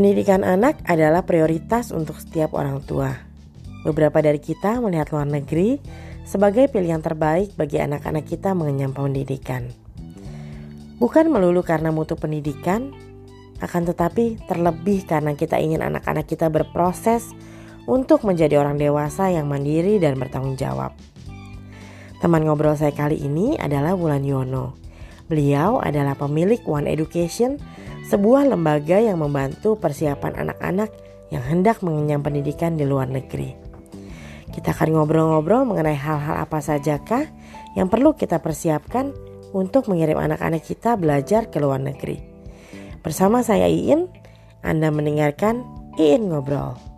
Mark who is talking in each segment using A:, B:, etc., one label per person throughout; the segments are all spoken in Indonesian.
A: Pendidikan anak adalah prioritas untuk setiap orang tua. Beberapa dari kita melihat luar negeri sebagai pilihan terbaik bagi anak-anak kita mengenyam pendidikan. Bukan melulu karena mutu pendidikan, akan tetapi terlebih karena kita ingin anak-anak kita berproses untuk menjadi orang dewasa yang mandiri dan bertanggung jawab. Teman ngobrol saya kali ini adalah Wulan Yono. Beliau adalah pemilik One Education sebuah lembaga yang membantu persiapan anak-anak yang hendak mengenyam pendidikan di luar negeri. Kita akan ngobrol-ngobrol mengenai hal-hal apa sajakah yang perlu kita persiapkan untuk mengirim anak-anak kita belajar ke luar negeri. Bersama saya Iin, Anda mendengarkan Iin Ngobrol.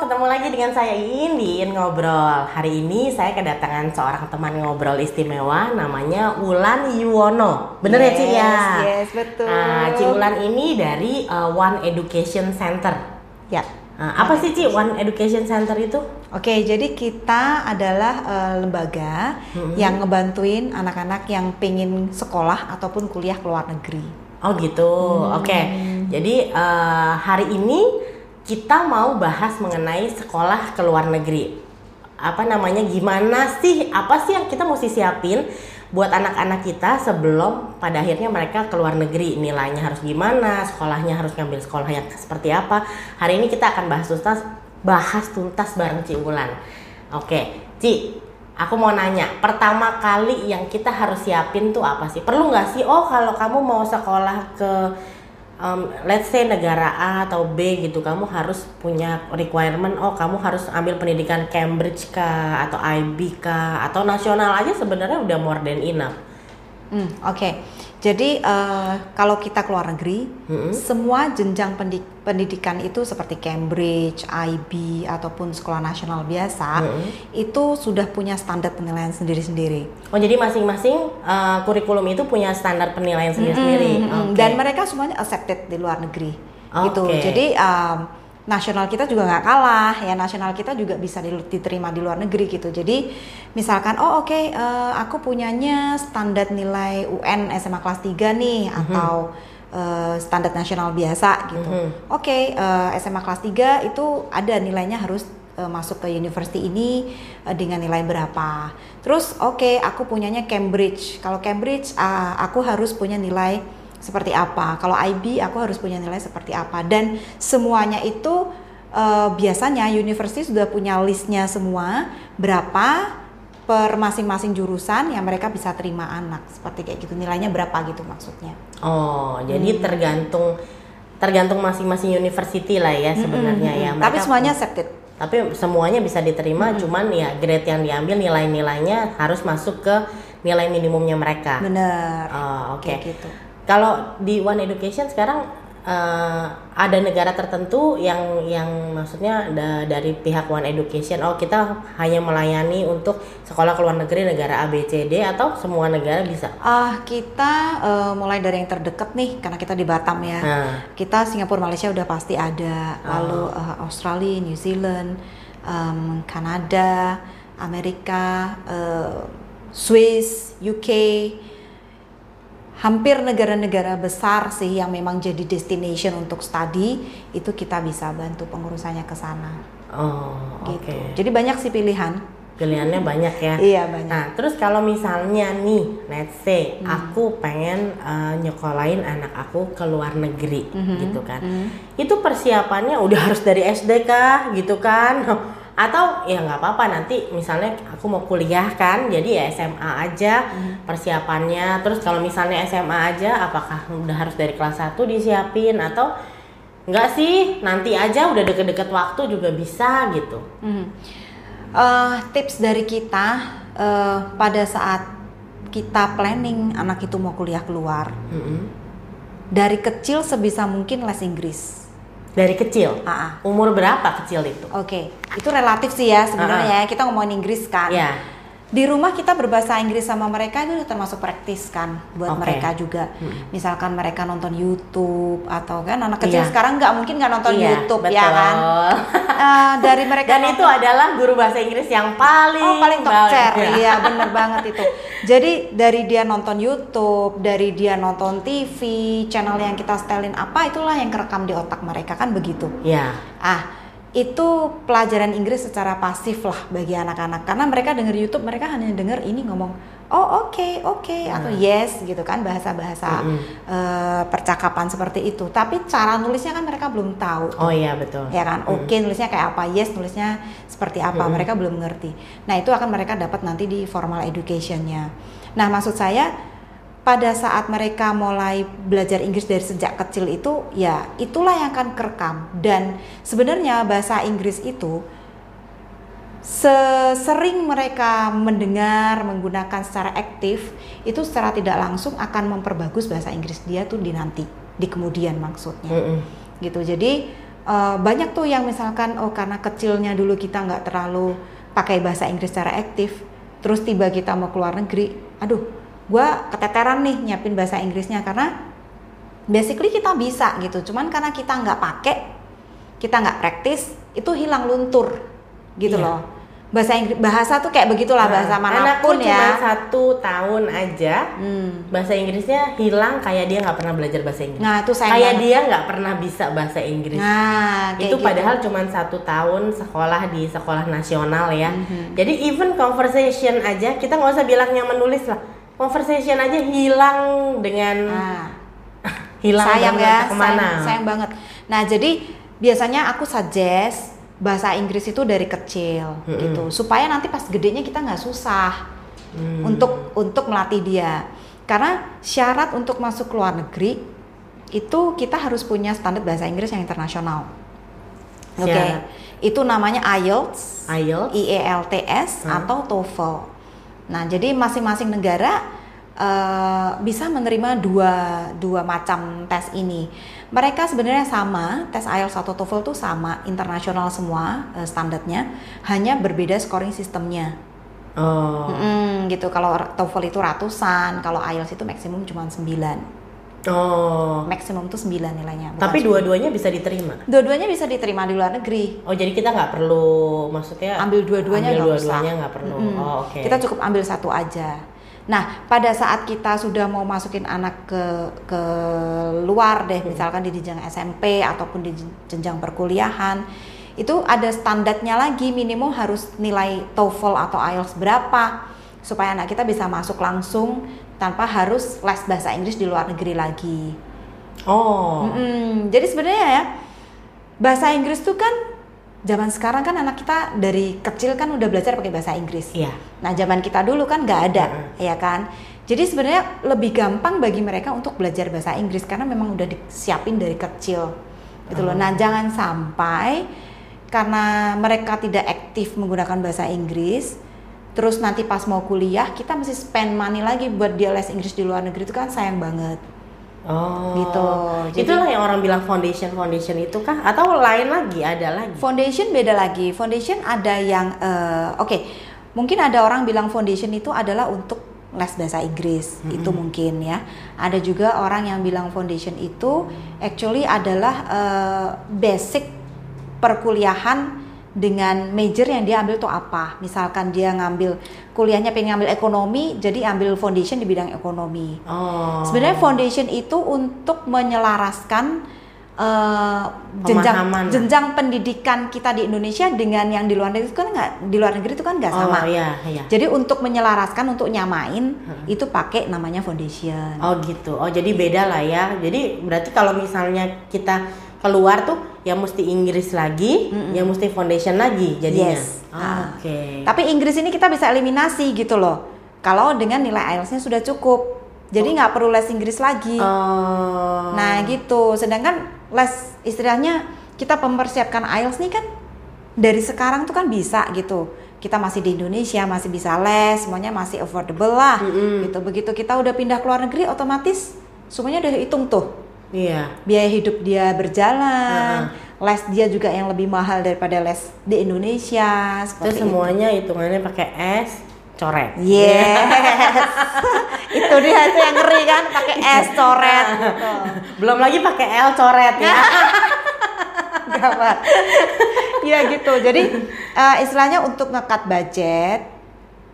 A: Ketemu lagi dengan saya Indin Ngobrol. Hari ini saya kedatangan seorang teman ngobrol istimewa Namanya Ulan Yuwono. Bener
B: yes,
A: ya Ci? Ya?
B: Yes, betul.
A: Nah, Ci Ulan ini dari uh, One Education Center.
B: Ya.
A: Nah, Apa sih Ci One Education Center itu?
B: Oke, jadi kita adalah uh, lembaga hmm. yang ngebantuin anak-anak yang pengen sekolah ataupun kuliah ke luar negeri.
A: Oh gitu, hmm. oke. Jadi uh, hari ini kita mau bahas mengenai sekolah ke luar negeri. Apa namanya? Gimana sih? Apa sih yang kita mesti siapin buat anak-anak kita sebelum pada akhirnya mereka ke luar negeri? Nilainya harus gimana? Sekolahnya harus ngambil sekolah yang seperti apa? Hari ini kita akan bahas tuntas bahas tuntas bareng Ci Ulan. Oke, Ci, aku mau nanya, pertama kali yang kita harus siapin tuh apa sih? Perlu nggak sih? Oh, kalau kamu mau sekolah ke um, let's say negara A atau B gitu kamu harus punya requirement oh kamu harus ambil pendidikan Cambridge kah atau IB kah atau nasional aja sebenarnya udah more than enough.
B: Hmm, Oke, okay. Jadi uh, kalau kita keluar negeri, hmm. semua jenjang pendidikan itu seperti Cambridge, IB ataupun sekolah nasional biasa hmm. itu sudah punya standar penilaian sendiri-sendiri.
A: Oh jadi masing-masing uh, kurikulum itu punya standar penilaian sendiri-sendiri. Hmm,
B: okay. Dan mereka semuanya accepted di luar negeri. Okay. Gitu. Jadi um, nasional kita juga nggak kalah ya nasional kita juga bisa diterima di luar negeri gitu jadi misalkan oh oke okay, uh, eh, aku punyanya standar nilai UN SMA kelas 3 nih mm -hmm. atau uh, standar nasional biasa gitu mm -hmm. oke okay, uh, eh, SMA kelas 3 itu ada nilainya harus uh, masuk ke university ini uh, dengan nilai berapa terus oke okay, aku punyanya Cambridge kalau Cambridge uh, aku harus punya nilai seperti apa. Kalau IB aku harus punya nilai seperti apa dan semuanya itu uh, biasanya university sudah punya listnya semua berapa per masing-masing jurusan yang mereka bisa terima anak seperti kayak gitu nilainya berapa gitu maksudnya.
A: Oh, jadi hmm. tergantung tergantung masing-masing university lah ya sebenarnya hmm, ya.
B: Mereka tapi semuanya accepted.
A: Tapi semuanya bisa diterima, hmm. cuman ya grade yang diambil nilai-nilainya harus masuk ke nilai minimumnya mereka.
B: Benar.
A: Oh, oke. Okay. gitu kalau di One Education sekarang uh, ada negara tertentu yang yang maksudnya da, dari pihak One Education oh kita hanya melayani untuk sekolah ke luar negeri negara A B C D atau semua negara bisa?
B: Ah uh, kita uh, mulai dari yang terdekat nih karena kita di Batam ya. Uh. Kita Singapura Malaysia udah pasti ada. Lalu uh, Australia, New Zealand, um, Kanada, Amerika, uh, Swiss, UK hampir negara-negara besar sih yang memang jadi destination untuk study itu kita bisa bantu pengurusannya ke sana.
A: Oh, gitu. Okay.
B: Jadi banyak sih pilihan.
A: Pilihannya banyak ya.
B: Iya banyak.
A: Nah, terus kalau misalnya nih, let's say hmm. aku pengen uh, nyekolahin anak aku ke luar negeri, hmm. gitu kan. Hmm. Itu persiapannya udah harus dari SD kah, gitu kan? Atau ya nggak apa-apa nanti misalnya aku mau kuliah kan jadi ya SMA aja hmm. persiapannya terus kalau misalnya SMA aja apakah udah harus dari kelas 1 disiapin atau enggak sih nanti aja udah deket-deket waktu juga bisa gitu hmm.
B: uh, tips dari kita uh, pada saat kita planning anak itu mau kuliah keluar hmm. dari kecil sebisa mungkin les Inggris
A: dari kecil. Uh-uh. Umur berapa kecil itu?
B: Oke, okay. itu relatif sih ya sebenarnya. Uh-uh. Kita ngomongin Inggris kan.
A: Yeah.
B: Di rumah kita berbahasa Inggris sama mereka itu termasuk praktis kan buat
A: Oke.
B: mereka juga.
A: Hmm.
B: Misalkan mereka nonton YouTube atau kan anak kecil
A: Iya.
B: sekarang nggak mungkin nggak nonton
A: Iya,
B: YouTube
A: betul.
B: ya kan. Eh, dari mereka
A: Dan itu
B: nonton-
A: adalah guru bahasa Inggris yang paling
B: Oh paling top chair,
A: Ya.
B: iya bener banget itu. Jadi dari dia nonton YouTube, dari dia nonton TV, channel yang kita setelin apa, itulah yang kerekam di otak mereka kan begitu.
A: Ya.
B: Ah, itu pelajaran Inggris secara pasif lah bagi anak-anak karena mereka denger YouTube mereka hanya denger ini ngomong oh oke oke atau yes gitu kan bahasa-bahasa
A: Mm-mm.
B: eh, percakapan seperti itu. Tapi cara nulisnya kan mereka belum tahu.
A: Oh iya betul.
B: ya kan oke nulisnya kayak apa yes nulisnya seperti apa
A: Mm-mm.
B: mereka belum mengerti nah itu akan mereka dapat nanti di formal educationnya nah maksud saya pada saat mereka mulai belajar Inggris dari sejak kecil itu ya itulah yang akan kerekam. Dan sebenarnya bahasa Inggris itu sesering mereka mendengar menggunakan secara aktif itu secara tidak langsung akan memperbagus bahasa Inggris dia tuh di nanti di kemudian maksudnya.
A: Mm-mm.
B: gitu. Jadi eh, banyak tuh yang misalkan oh karena kecilnya dulu kita nggak terlalu pakai bahasa Inggris secara aktif terus tiba kita mau keluar negeri aduh gua keteteran nih nyiapin bahasa Inggrisnya karena basically kita bisa gitu cuman karena kita nggak pakai kita nggak praktis itu hilang luntur gitu
A: Iya.
B: loh bahasa Inggris bahasa tuh kayak begitulah bahasa
A: Nah, anakku
B: mana pun
A: cuma
B: ya
A: satu tahun aja
B: Hmm.
A: bahasa Inggrisnya hilang kayak dia nggak pernah belajar bahasa Inggris.
B: nah itu sayang
A: kayak
B: banget.
A: dia nggak pernah bisa bahasa Inggris.
B: nah kayak
A: itu
B: gitu.
A: padahal cuma satu tahun sekolah di sekolah nasional ya.
B: Mhm.
A: Jadi even conversation aja kita nggak usah bilang yang menulis lah. Conversation aja hilang dengan
B: Nah.
A: hilang
B: sayang ya
A: ke mana.
B: sayang, sayang banget nah jadi biasanya aku suggest bahasa Inggris itu dari kecil
A: Mm-mm.
B: gitu supaya nanti pas gedenya kita nggak susah
A: Hmm.
B: untuk untuk melatih dia karena syarat untuk masuk ke luar negeri itu kita harus punya standar bahasa Inggris yang internasional oke
A: Syarat.
B: itu namanya IELTS
A: IELTS.
B: IELTS
A: Hmm.
B: atau TOEFL. Nah, jadi masing-masing negara eh, bisa menerima dua dua macam tes ini. Mereka sebenarnya sama, tes IELTS atau TOEFL itu sama, internasional semua eh, standarnya, hanya berbeda scoring sistemnya.
A: Oh.
B: Mm, gitu. Kalau TOEFL itu ratusan, kalau IELTS itu maksimum cuma 9.
A: Oh.
B: Maksimum itu 9 nilainya.
A: Tapi
B: 10.
A: dua-duanya bisa diterima.
B: dua-duanya bisa diterima di luar negeri.
A: Oh jadi kita nggak perlu maksudnya
B: ambil dua-duanya
A: ambil
B: nggak usah.
A: nggak perlu.
B: Mm-mm.
A: Oh oke.
B: Kita cukup ambil satu aja. Nah, pada saat kita sudah mau masukin anak ke ke luar deh, misalkan di jenjang SMP ataupun di jenjang perkuliahan, itu ada standarnya lagi minimum harus nilai TOEFL atau IELTS berapa supaya anak kita bisa masuk langsung tanpa harus les bahasa Inggris di luar negeri lagi.
A: Oh.
B: Mm-mm. Jadi sebenarnya ya bahasa Inggris tuh kan zaman sekarang kan anak kita dari kecil kan udah belajar pakai bahasa Inggris.
A: Iya.
B: Nah zaman kita dulu kan nggak ada,
A: Mm-mm.
B: ya kan. Jadi sebenarnya lebih gampang bagi mereka untuk belajar bahasa Inggris karena memang udah disiapin dari kecil, gitu loh.
A: Oh.
B: Nah jangan sampai karena mereka tidak aktif menggunakan bahasa Inggris, terus nanti pas mau kuliah kita mesti spend money lagi buat dia les Inggris di luar negeri itu kan sayang banget.
A: Oh.
B: Gitu. Jadi-
A: Itulah yang orang bilang foundation foundation itu kah? Atau lain lagi ada lagi?
B: Foundation beda lagi. Foundation ada yang eh, oke, mungkin ada orang bilang foundation itu adalah untuk les bahasa Inggris. Itu mungkin ya. Ada juga orang yang bilang foundation itu actually adalah eh, basic perkuliahan dengan major yang dia ambil tuh apa. Misalkan dia ngambil kuliahnya pengen ngambil ekonomi, jadi ambil foundation di bidang ekonomi.
A: Oh.
B: Sebenarnya foundation itu untuk menyelaraskan eh, jenjang
A: Pemahaman.
B: jenjang pendidikan kita di Indonesia dengan yang di luar negeri itu kan nggak di luar negeri itu kan nggak sama.
A: Oh iya iya.
B: Jadi untuk menyelaraskan untuk nyamain itu pakai namanya foundation.
A: Oh gitu. Oh jadi beda lah ya. Jadi berarti kalau misalnya kita keluar tuh ya mesti Inggris lagi, ya mesti foundation lagi jadinya.
B: Yes.
A: Oh,
B: Ah.
A: Oke.
B: Tapi Inggris ini kita bisa eliminasi gitu loh. Kalau dengan nilai IELTS-nya sudah cukup. Jadi nggak perlu les Inggris lagi.
A: Oh.
B: Nah gitu, sedangkan les istilahnya kita mempersiapkan IELTS nih kan dari sekarang tuh kan bisa gitu. Kita masih di Indonesia, masih bisa les, semuanya masih affordable lah.
A: Mm-mm.
B: Gitu. Begitu kita udah pindah ke luar negeri, otomatis semuanya udah hitung tuh.
A: Iya.
B: Biaya hidup dia berjalan, les dia juga yang lebih mahal daripada les di Indonesia. Seperti itu.
A: semuanya hitungannya pakai S, coret.
B: Yes. itu dia itu yang ngeri kan pakai S coret gitu.
A: Belum lagi pakai L coret ya.
B: Gawat. ya gitu. Jadi uh, istilahnya untuk ngekat budget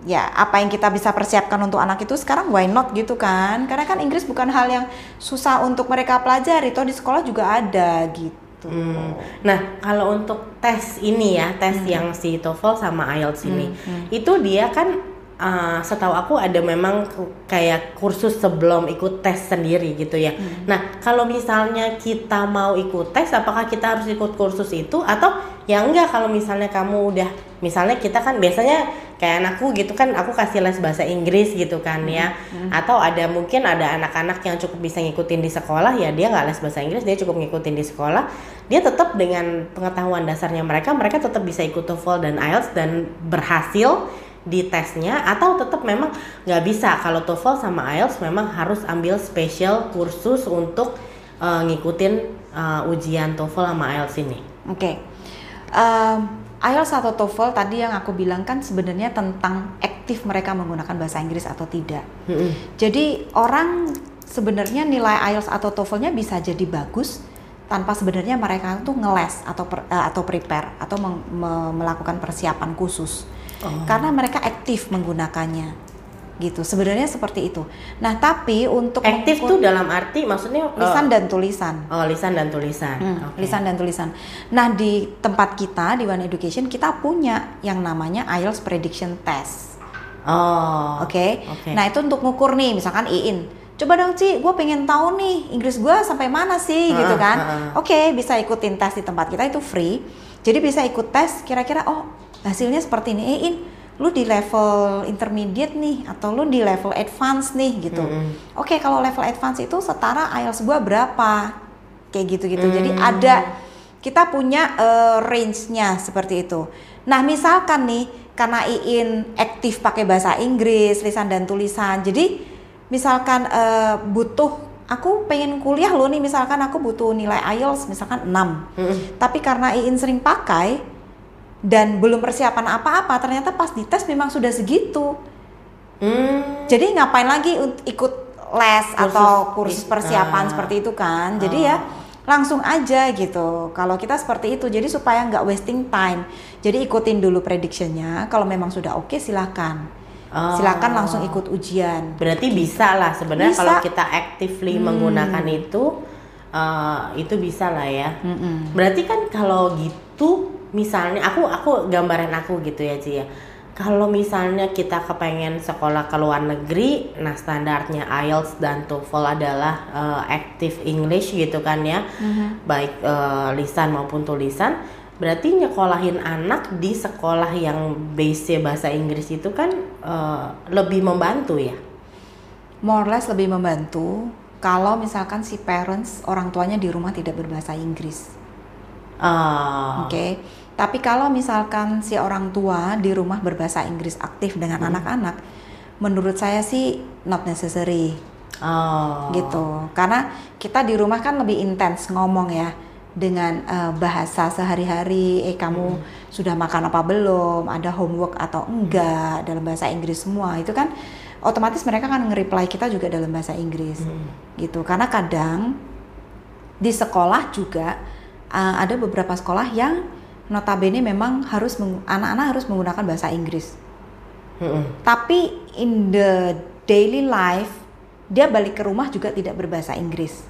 B: ya apa yang kita bisa persiapkan untuk anak itu sekarang why not gitu kan? Karena kan Inggris bukan hal yang susah untuk mereka pelajari toh di sekolah juga ada gitu.
A: Hmm. Nah, kalau untuk tes ini ya, tes yang si TOEFL sama IELTS ini, itu dia kan uh, setahu aku ada memang kayak kursus sebelum ikut tes sendiri gitu ya. Nah, kalau misalnya kita mau ikut tes, apakah kita harus ikut kursus itu atau ya enggak kalau misalnya kamu udah misalnya kita kan biasanya kayak anakku gitu kan aku kasih les bahasa Inggris gitu kan ya atau ada mungkin ada anak-anak yang cukup bisa ngikutin di sekolah ya dia nggak les bahasa Inggris dia cukup ngikutin di sekolah dia tetap dengan pengetahuan dasarnya mereka mereka tetap bisa ikut TOEFL dan IELTS dan berhasil di tesnya atau tetap memang nggak bisa kalau TOEFL sama IELTS memang harus ambil special kursus untuk uh, ngikutin uh, ujian TOEFL sama IELTS ini.
B: Oke. Em, IELTS atau TOEFL tadi yang aku bilang kan sebenarnya tentang aktif mereka menggunakan bahasa Inggris atau tidak.
A: Mm-mm.
B: Jadi orang sebenarnya nilai IELTS atau TOEFL-nya bisa jadi bagus tanpa sebenarnya mereka tuh ngeles atau per- eh, atau prepare atau meng- me- melakukan persiapan khusus. Karena mereka aktif menggunakannya. Gitu. Sebenarnya seperti itu. Nah, tapi untuk
A: Aktif tuh dalam arti maksudnya uh,
B: lisan dan tulisan.
A: oh lisan dan tulisan.
B: Hmm,
A: Oke.
B: lisan dan tulisan. Nah di tempat kita di One Education kita punya yang namanya IELTS Prediction Test,
A: Oh.
B: oke?
A: Oke.
B: Nah itu untuk ngukur nih, misalkan Iin, coba dong Ci, gue pengen tahu nih Inggris gue sampai mana sih,
A: Heeh,
B: gitu kan?
A: heeh.
B: Oke, bisa ikutin tes di tempat kita itu free. Jadi bisa ikut tes, kira-kira oh hasilnya seperti ini, Iin, lu di level intermediate nih, atau lu di level advance nih, gitu.
A: Mm-mm.
B: Oke, kalau level advance itu setara IELTS gua berapa? Kayak gitu-gitu. Jadi
A: Hmm.
B: ada kita punya eh, range-nya seperti itu. Nah, misalkan nih karena Iin aktif pakai bahasa Inggris, lisan dan tulisan. Jadi misalkan eh, butuh aku pengen kuliah loh nih misalkan aku butuh nilai IELTS misalkan 6.
A: Mm-mm.
B: Tapi karena Iin sering pakai dan belum persiapan apa-apa, ternyata pas dites memang sudah segitu.
A: Hmm.
B: Jadi ngapain lagi ikut les atau kursus persiapan
A: ah.
B: seperti itu kan? Jadi
A: Oh.
B: ya langsung aja gitu. Kalau kita seperti itu, jadi supaya nggak wasting time. Jadi ikutin dulu predictionnya. Kalau memang sudah oke silahkan,
A: Oh.
B: silakan langsung ikut ujian.
A: Berarti bisa lah sebenarnya
B: Bisa.
A: kalau kita actively menggunakan itu uh, itu bisa lah ya.
B: Mm-mm.
A: Berarti kan kalau gitu misalnya aku aku gambaran aku gitu ya Ci ya. Kalau misalnya kita kepengen sekolah ke luar negeri, nah standarnya IELTS dan TOEFL adalah uh, active English gitu kan ya, baik uh, lisan maupun tulisan. Berarti nyekolahin anak di sekolah yang base bahasa Inggris itu kan uh, lebih membantu ya.
B: More or less lebih membantu kalau misalkan si parents orang tuanya di rumah tidak berbahasa Inggris.
A: Uh,
B: Oke. Tapi kalau misalkan si orang tua di rumah berbahasa Inggris aktif dengan anak-anak, menurut saya sih not necessary
A: oh.
B: gitu. Karena kita di rumah kan lebih intens ngomong ya dengan eh, bahasa sehari-hari. Eh kamu sudah makan apa belum? Ada homework atau enggak dalam bahasa Inggris semua. Itu kan otomatis mereka kan nge-reply kita juga dalam bahasa Inggris. Gitu. Karena kadang di sekolah juga uh, ada beberapa sekolah yang notabene memang harus anak-anak harus menggunakan bahasa Inggris.
A: Mm-mm.
B: Tapi in the daily life dia balik ke rumah juga tidak berbahasa Inggris.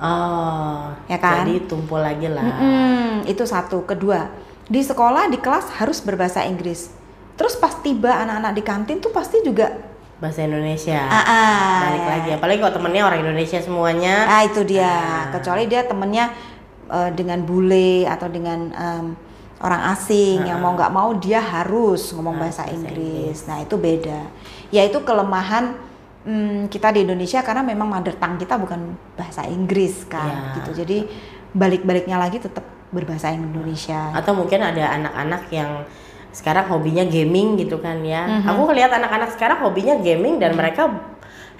A: Oh,
B: Ya kan?
A: Jadi tumpul lagi lah.
B: Mm-mm, itu satu. Kedua, di sekolah di kelas harus berbahasa Inggris. Terus pas tiba anak-anak di kantin tuh pasti juga
A: Bahasa Indonesia.
B: Ah, ah,
A: Balik
B: ya.
A: lagi. Apalagi kalau temennya orang Indonesia semuanya.
B: Ah itu dia.
A: Ah.
B: Kecuali dia temennya eh, dengan bule atau dengan em, orang asing yang mau nggak mau dia harus ngomong
A: Ah,
B: bahasa
A: bahasa
B: Inggris. Nah itu beda. Ya itu kelemahan mm, kita di Indonesia karena memang mother tongue kita bukan bahasa Inggris kan.
A: Ya.
B: Gitu. Jadi balik-baliknya lagi tetap berbahasa Indonesia.
A: Atau mungkin ada anak-anak yang sekarang hobinya gaming gitu kan ya.
B: Mhm.
A: Aku ngeliat anak-anak sekarang hobinya gaming dan mereka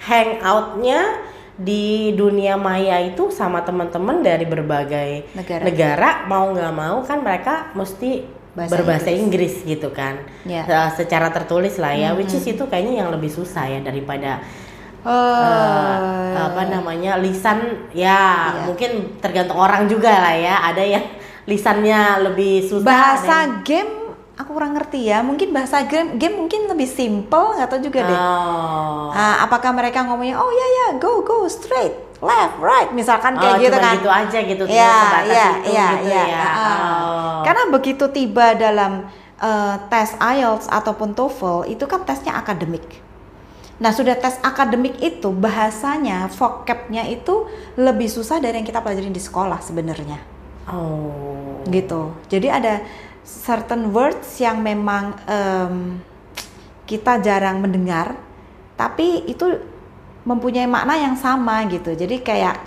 A: hangoutnya di dunia maya itu sama teman-teman dari berbagai
B: Negara.
A: negara mau nggak mau kan mereka mesti
B: bahasa
A: berbahasa
B: Inggris.
A: Inggris, gitu kan.
B: Ya.
A: Se- Secara tertulis lah ya,
B: Hmm,
A: which is itu kayaknya yang lebih susah ya daripada
B: Eh,
A: eh, apa namanya lisan ya
B: Iya.
A: mungkin tergantung orang juga lah ya. Ada yang lisannya lebih susah.
B: bahasa game aku kurang ngerti ya. Mungkin bahasa game game mungkin lebih simple nggak tahu juga deh.
A: Oh.
B: Ah, apakah mereka ngomongnya oh ya ya go go straight left right misalkan kayak
A: Oh,
B: gitu kan
A: gitu aja gitu,
B: ya
A: sebatas
B: ya
A: itu
B: ya
A: gitu
B: ya
A: ya.
B: Ah.
A: Oh.
B: karena begitu tiba dalam eh, tes IELTS ataupun TOEFL itu kan tesnya akademik nah sudah tes akademik itu bahasanya vocabnya itu lebih susah dari yang kita pelajarin di sekolah sebenarnya
A: Oh.
B: gitu. Jadi ada certain words yang memang em, kita jarang mendengar, tapi itu mempunyai makna yang sama gitu. Jadi kayak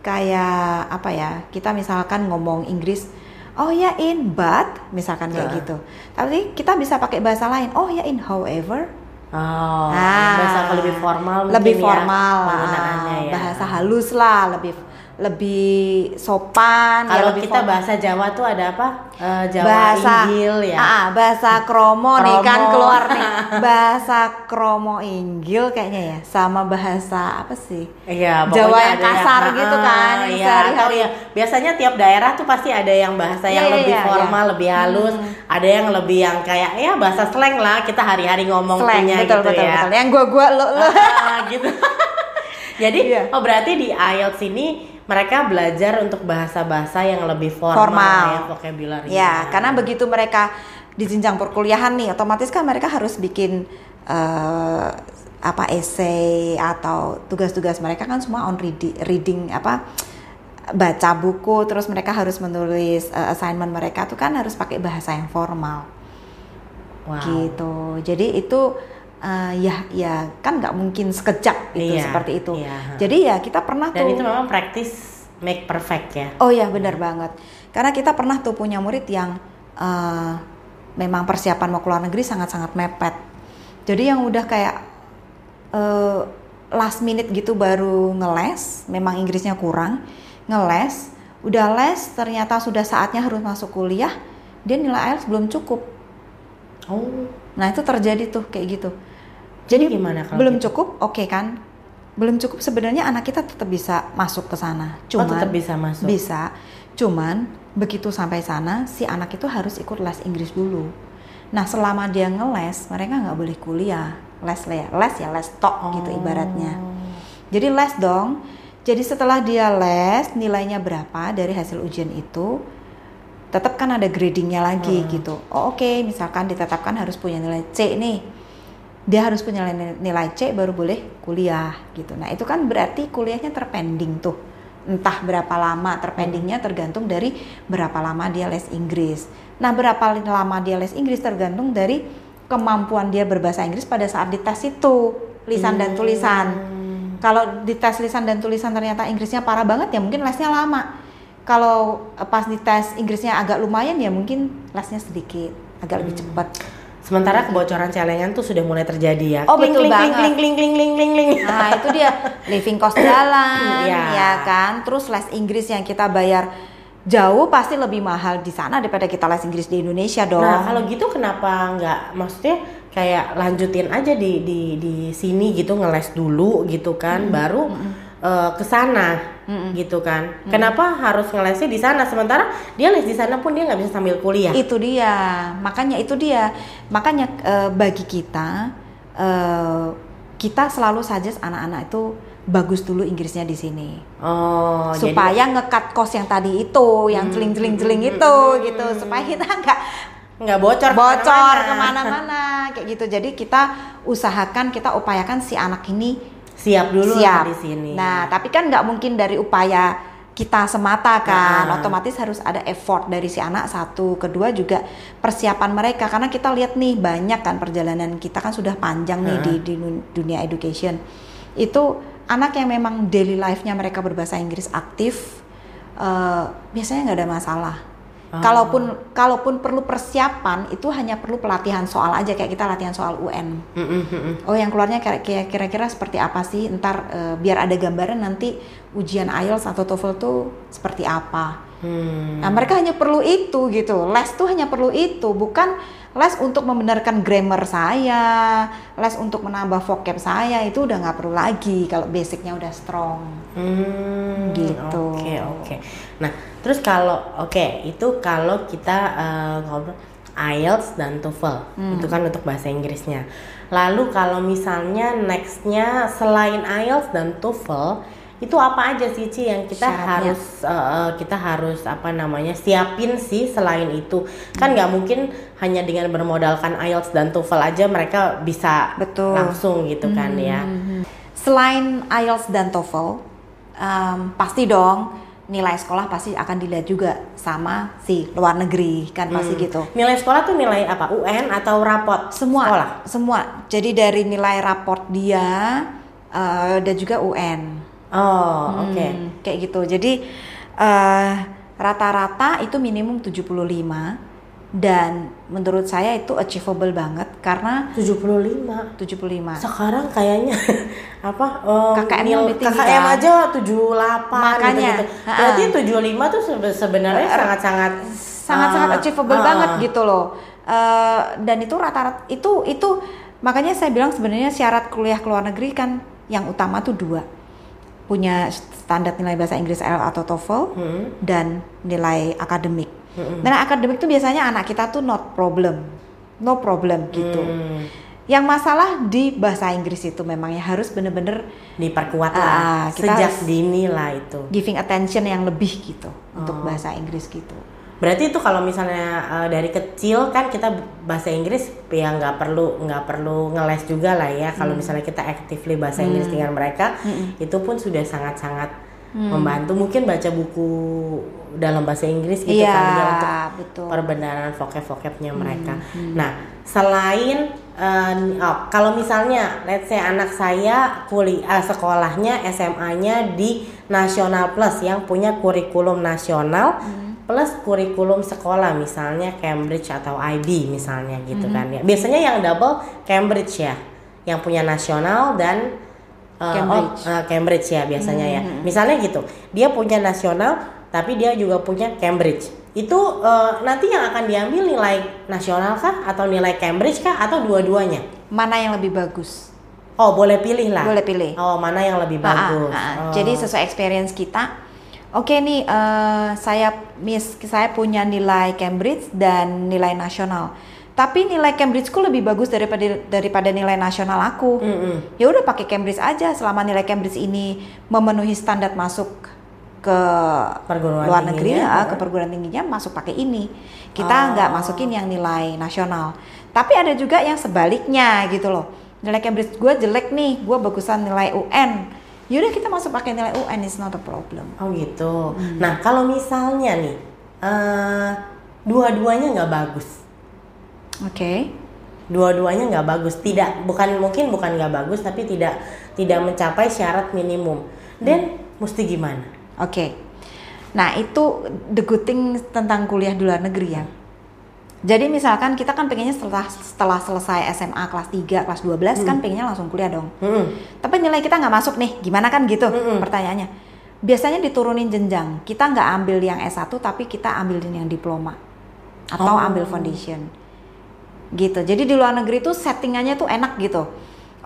B: kayak apa ya? Kita misalkan ngomong Inggris, oh ya in but, misalkan kayak
A: Nah.
B: gitu. Tapi kita bisa pakai bahasa lain. Oh ya in however,
A: Oh,
B: Ah,
A: bahasa lebih formal
B: lebih
A: ya,
B: formal lah,
A: penggunaannya ya.
B: bahasa halus lah, lebih lebih sopan. ya,
A: Kalau
B: lebih
A: kita
B: formal.
A: bahasa Jawa tuh ada apa? Eh, Jawa
B: bahasa
A: Injil ya.
B: Ah, bahasa kromo, nih kan
A: Kromo.
B: keluar nih bahasa kromo Inggil kayaknya ya sama bahasa apa sih
A: Iya,
B: Jawa yang kasar
A: ah,
B: gitu kan,
A: Iya,
B: sehari-hari.
A: ya biasanya tiap daerah tuh pasti ada yang bahasa yang
B: Iya, iya,
A: lebih
B: iya,
A: formal, lebih halus, ada yang lebih yang kayak ya bahasa slang lah kita hari-hari ngomong
B: slang
A: punya
B: betul
A: gitu
B: betul
A: ya.
B: betul yang gua gua lo lo
A: Ah, gitu. Jadi
B: Iya.
A: oh berarti di IELTS ini mereka belajar untuk bahasa-bahasa yang lebih formal,
B: Formal.
A: ya vocabulary.
B: ya karena begitu mereka di jenjang perkuliahan nih otomatis kan mereka harus bikin eh, apa essay atau tugas-tugas mereka kan semua on reading, reading apa baca buku terus mereka harus menulis eh, assignment mereka tuh kan harus pakai bahasa yang formal
A: Wow.
B: gitu jadi itu eh, ya ya kan nggak mungkin sekejap itu
A: Iya,
B: seperti itu
A: iya.
B: jadi ya kita pernah
A: Dan
B: tuh
A: itu memang practice make perfect ya.
B: Oh iya benar banget. Karena kita pernah tuh punya murid yang eh, memang persiapan mau keluar negeri sangat-sangat mepet. Jadi yang udah kayak eh, last minute gitu baru ngeles, memang Inggrisnya kurang, ngeles, udah les ternyata sudah saatnya harus masuk kuliah, dia nilai IELTS belum cukup.
A: Oh,
B: Nah itu terjadi tuh kayak gitu.
A: Jadi gimana kalau
B: belum
A: gitu?
B: cukup, oke kan? Belum cukup sebenarnya anak kita tetap bisa masuk ke sana.
A: oh
B: Cuman
A: tetap bisa masuk.
B: bisa, cuman begitu sampai sana si anak itu harus ikut les Inggris dulu. Nah selama dia ngeles, mereka nggak boleh kuliah. Les les, les ya les tok gitu
A: Oh.
B: ibaratnya. Jadi les dong. Jadi setelah dia les, nilainya berapa dari hasil ujian itu, tetap kan ada gradingnya lagi
A: Hmm.
B: gitu. Oh oke, misalkan ditetapkan harus punya nilai C nih. Dia harus punya nilai, C baru boleh kuliah gitu. Nah itu kan berarti kuliahnya terpending tuh. Entah berapa lama terpendingnya tergantung dari berapa lama dia les Inggris. Nah berapa lama dia les Inggris tergantung dari kemampuan dia berbahasa Inggris pada saat dites itu lisan dan tulisan. Kalau dites lisan dan tulisan ternyata Inggrisnya parah banget ya mungkin lesnya lama. Kalau eh, pas dites Inggrisnya agak lumayan ya mungkin lesnya sedikit, agak lebih cepat.
A: Sementara kebocoran celengan tuh sudah mulai terjadi ya.
B: Oh,
A: Kling,
B: betul
A: kling,
B: banget.
A: Kling, kling, kling, kling, kling, kling.
B: Nah itu dia living cost jalan,
A: Iya.
B: ya kan. Terus les Inggris yang kita bayar jauh pasti lebih mahal di sana daripada kita les Inggris di Indonesia dong.
A: Nah kalau gitu kenapa nggak maksudnya kayak lanjutin aja di di di sini gitu ngeles dulu gitu kan baru eh, ke sana gitu kan. Kenapa harus ngelesnya di sana? Sementara dia les di sana pun dia nggak bisa sambil kuliah.
B: Itu dia, makanya itu dia, makanya eh, bagi kita eh, kita selalu suggest anak-anak itu bagus dulu Inggrisnya di sini.
A: Oh jadi
B: supaya ngekat kos yang tadi itu, yang celing-celing-celing itu gitu, supaya kita nggak
A: nggak bocor
B: bocor
A: ke
B: mana-mana. ke mana-mana kayak gitu. Jadi kita usahakan, kita upayakan si anak ini
A: siap dulu
B: siap.
A: di sini
B: Nah, tapi kan nggak mungkin dari upaya kita semata kan,
A: Nah.
B: otomatis harus ada effort dari si anak satu, kedua juga persiapan mereka karena kita lihat nih banyak kan perjalanan kita kan sudah panjang nih di, di dun- dunia education. Itu anak yang memang daily life-nya mereka berbahasa Inggris aktif, eh, biasanya nggak ada masalah.
A: Ah.
B: Kalaupun kalaupun perlu persiapan itu hanya perlu pelatihan soal aja kayak kita latihan soal UN.
A: Mm-mm, mm-mm.
B: Oh yang keluarnya kira- kira-kira seperti apa sih? Ntar eh, biar ada gambaran nanti ujian IELTS atau TOEFL tuh seperti apa. Hmm. Nah, mereka hanya perlu itu gitu. Les tuh hanya perlu itu, bukan les untuk membenarkan grammar saya, les untuk menambah vocab saya itu udah nggak perlu lagi kalau basicnya udah strong. Hmm, gitu.
A: Oke okay, oke. Okay. Nah terus kalau oke okay, itu kalau kita uh, ngobrol IELTS dan TOEFL hmm. itu kan untuk bahasa Inggrisnya. Lalu kalau misalnya nextnya selain IELTS dan TOEFL itu apa aja sih Ci yang kita Syaratnya. harus uh, kita harus apa namanya siapin sih selain itu kan nggak mungkin hanya dengan bermodalkan IELTS dan TOEFL aja mereka bisa Betul. langsung gitu kan ya. hmm. ya
B: selain IELTS dan TOEFL um, pasti dong nilai sekolah pasti akan dilihat juga sama si luar negeri kan pasti hmm. gitu.
A: Nilai sekolah tuh nilai apa? UN atau raport?
B: Semua.
A: Sekolah.
B: Semua. Jadi dari nilai raport dia uh, dan juga UN.
A: Oh, hmm, oke. Okay.
B: Kayak gitu. Jadi uh, rata-rata itu minimum 75 dan menurut saya itu achievable banget karena
A: 75
B: 75
A: sekarang kayaknya apa um,
B: KKM lebih tinggi
A: KKM kan? aja 78 makanya gitu, -gitu. berarti uh, 75 tuh sebenarnya sangat-sangat
B: sangat-sangat uh, achievable uh, banget gitu loh uh, dan itu rata-rata itu itu makanya saya bilang sebenarnya syarat kuliah ke luar negeri kan yang utama tuh dua punya standar nilai bahasa Inggris IELTS atau TOEFL hmm. dan nilai akademik. Hmm. Dan akademik itu biasanya anak kita tuh not problem, no problem gitu. Hmm. Yang masalah di bahasa Inggris itu memang ya harus bener-bener
A: diperkuat lah. Uh, kita sejak dini lah itu.
B: Giving attention yang lebih gitu oh. untuk bahasa Inggris gitu.
A: Berarti itu kalau misalnya uh, dari kecil kan kita bahasa Inggris ya nggak perlu nggak perlu ngeles juga lah ya. Kalau hmm. misalnya kita actively bahasa hmm. Inggris dengan mereka, hmm. itu pun sudah sangat-sangat hmm. membantu. Mungkin baca buku dalam bahasa Inggris gitu
B: ya,
A: kan
B: ya untuk betul.
A: perbenaran vocab-vocabnya hmm. mereka. Hmm. Nah, selain uh, oh, kalau misalnya let's say anak saya kuliah uh, sekolahnya SMA-nya di Nasional Plus yang punya kurikulum nasional. Hmm plus kurikulum sekolah misalnya Cambridge atau IB misalnya gitu mm -hmm. kan ya. Biasanya yang double Cambridge ya, yang punya nasional dan uh, Cambridge. Oh, uh, Cambridge ya biasanya mm -hmm. ya. Misalnya gitu, dia punya nasional tapi dia juga punya Cambridge. Itu uh, nanti yang akan diambil nilai nasional kah atau nilai Cambridge kah atau dua-duanya?
B: Mana yang lebih bagus?
A: Oh, boleh pilih lah.
B: Boleh pilih.
A: Oh, mana yang lebih bagus? Ha, ha.
B: Oh. Jadi sesuai experience kita oke okay nih uh, saya miss saya punya nilai Cambridge dan nilai nasional. Tapi nilai Cambridgeku lebih bagus daripada daripada nilai nasional aku. Mm -hmm. ya udah pakai Cambridge aja selama nilai Cambridge ini memenuhi standar masuk ke perguruan luar negeri ya, ke perguruan tingginya masuk pakai ini. Kita nggak oh. masukin yang nilai nasional. Tapi ada juga yang sebaliknya gitu loh. Nilai Cambridge gue jelek nih gue bagusan nilai UN yaudah kita masuk pakai nilai UN is not a problem
A: oh gitu hmm. nah kalau misalnya nih uh, dua-duanya nggak bagus
B: oke okay.
A: dua-duanya nggak bagus tidak bukan mungkin bukan nggak bagus tapi tidak tidak mencapai syarat minimum dan hmm. mesti gimana
B: oke okay. nah itu the good thing tentang kuliah di luar negeri ya jadi misalkan kita kan pengennya setelah setelah selesai SMA kelas 3, kelas 12 hmm. kan pengennya langsung kuliah dong. Hmm. Tapi nilai kita nggak masuk nih, gimana kan gitu hmm. pertanyaannya. Biasanya diturunin jenjang. Kita nggak ambil yang S1 tapi kita ambilin yang diploma atau oh. ambil foundation. Gitu. Jadi di luar negeri tuh settingannya tuh enak gitu.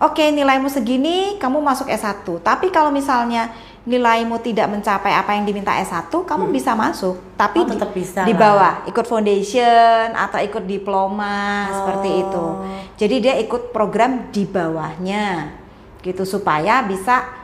B: Oke, nilaimu segini, kamu masuk S1. Tapi kalau misalnya nilaimu tidak mencapai apa yang diminta S1, kamu hmm. bisa masuk, tapi oh, tetap bisa di, bawah, ikut foundation atau ikut diploma oh. seperti itu. Jadi dia ikut program di bawahnya. Gitu supaya bisa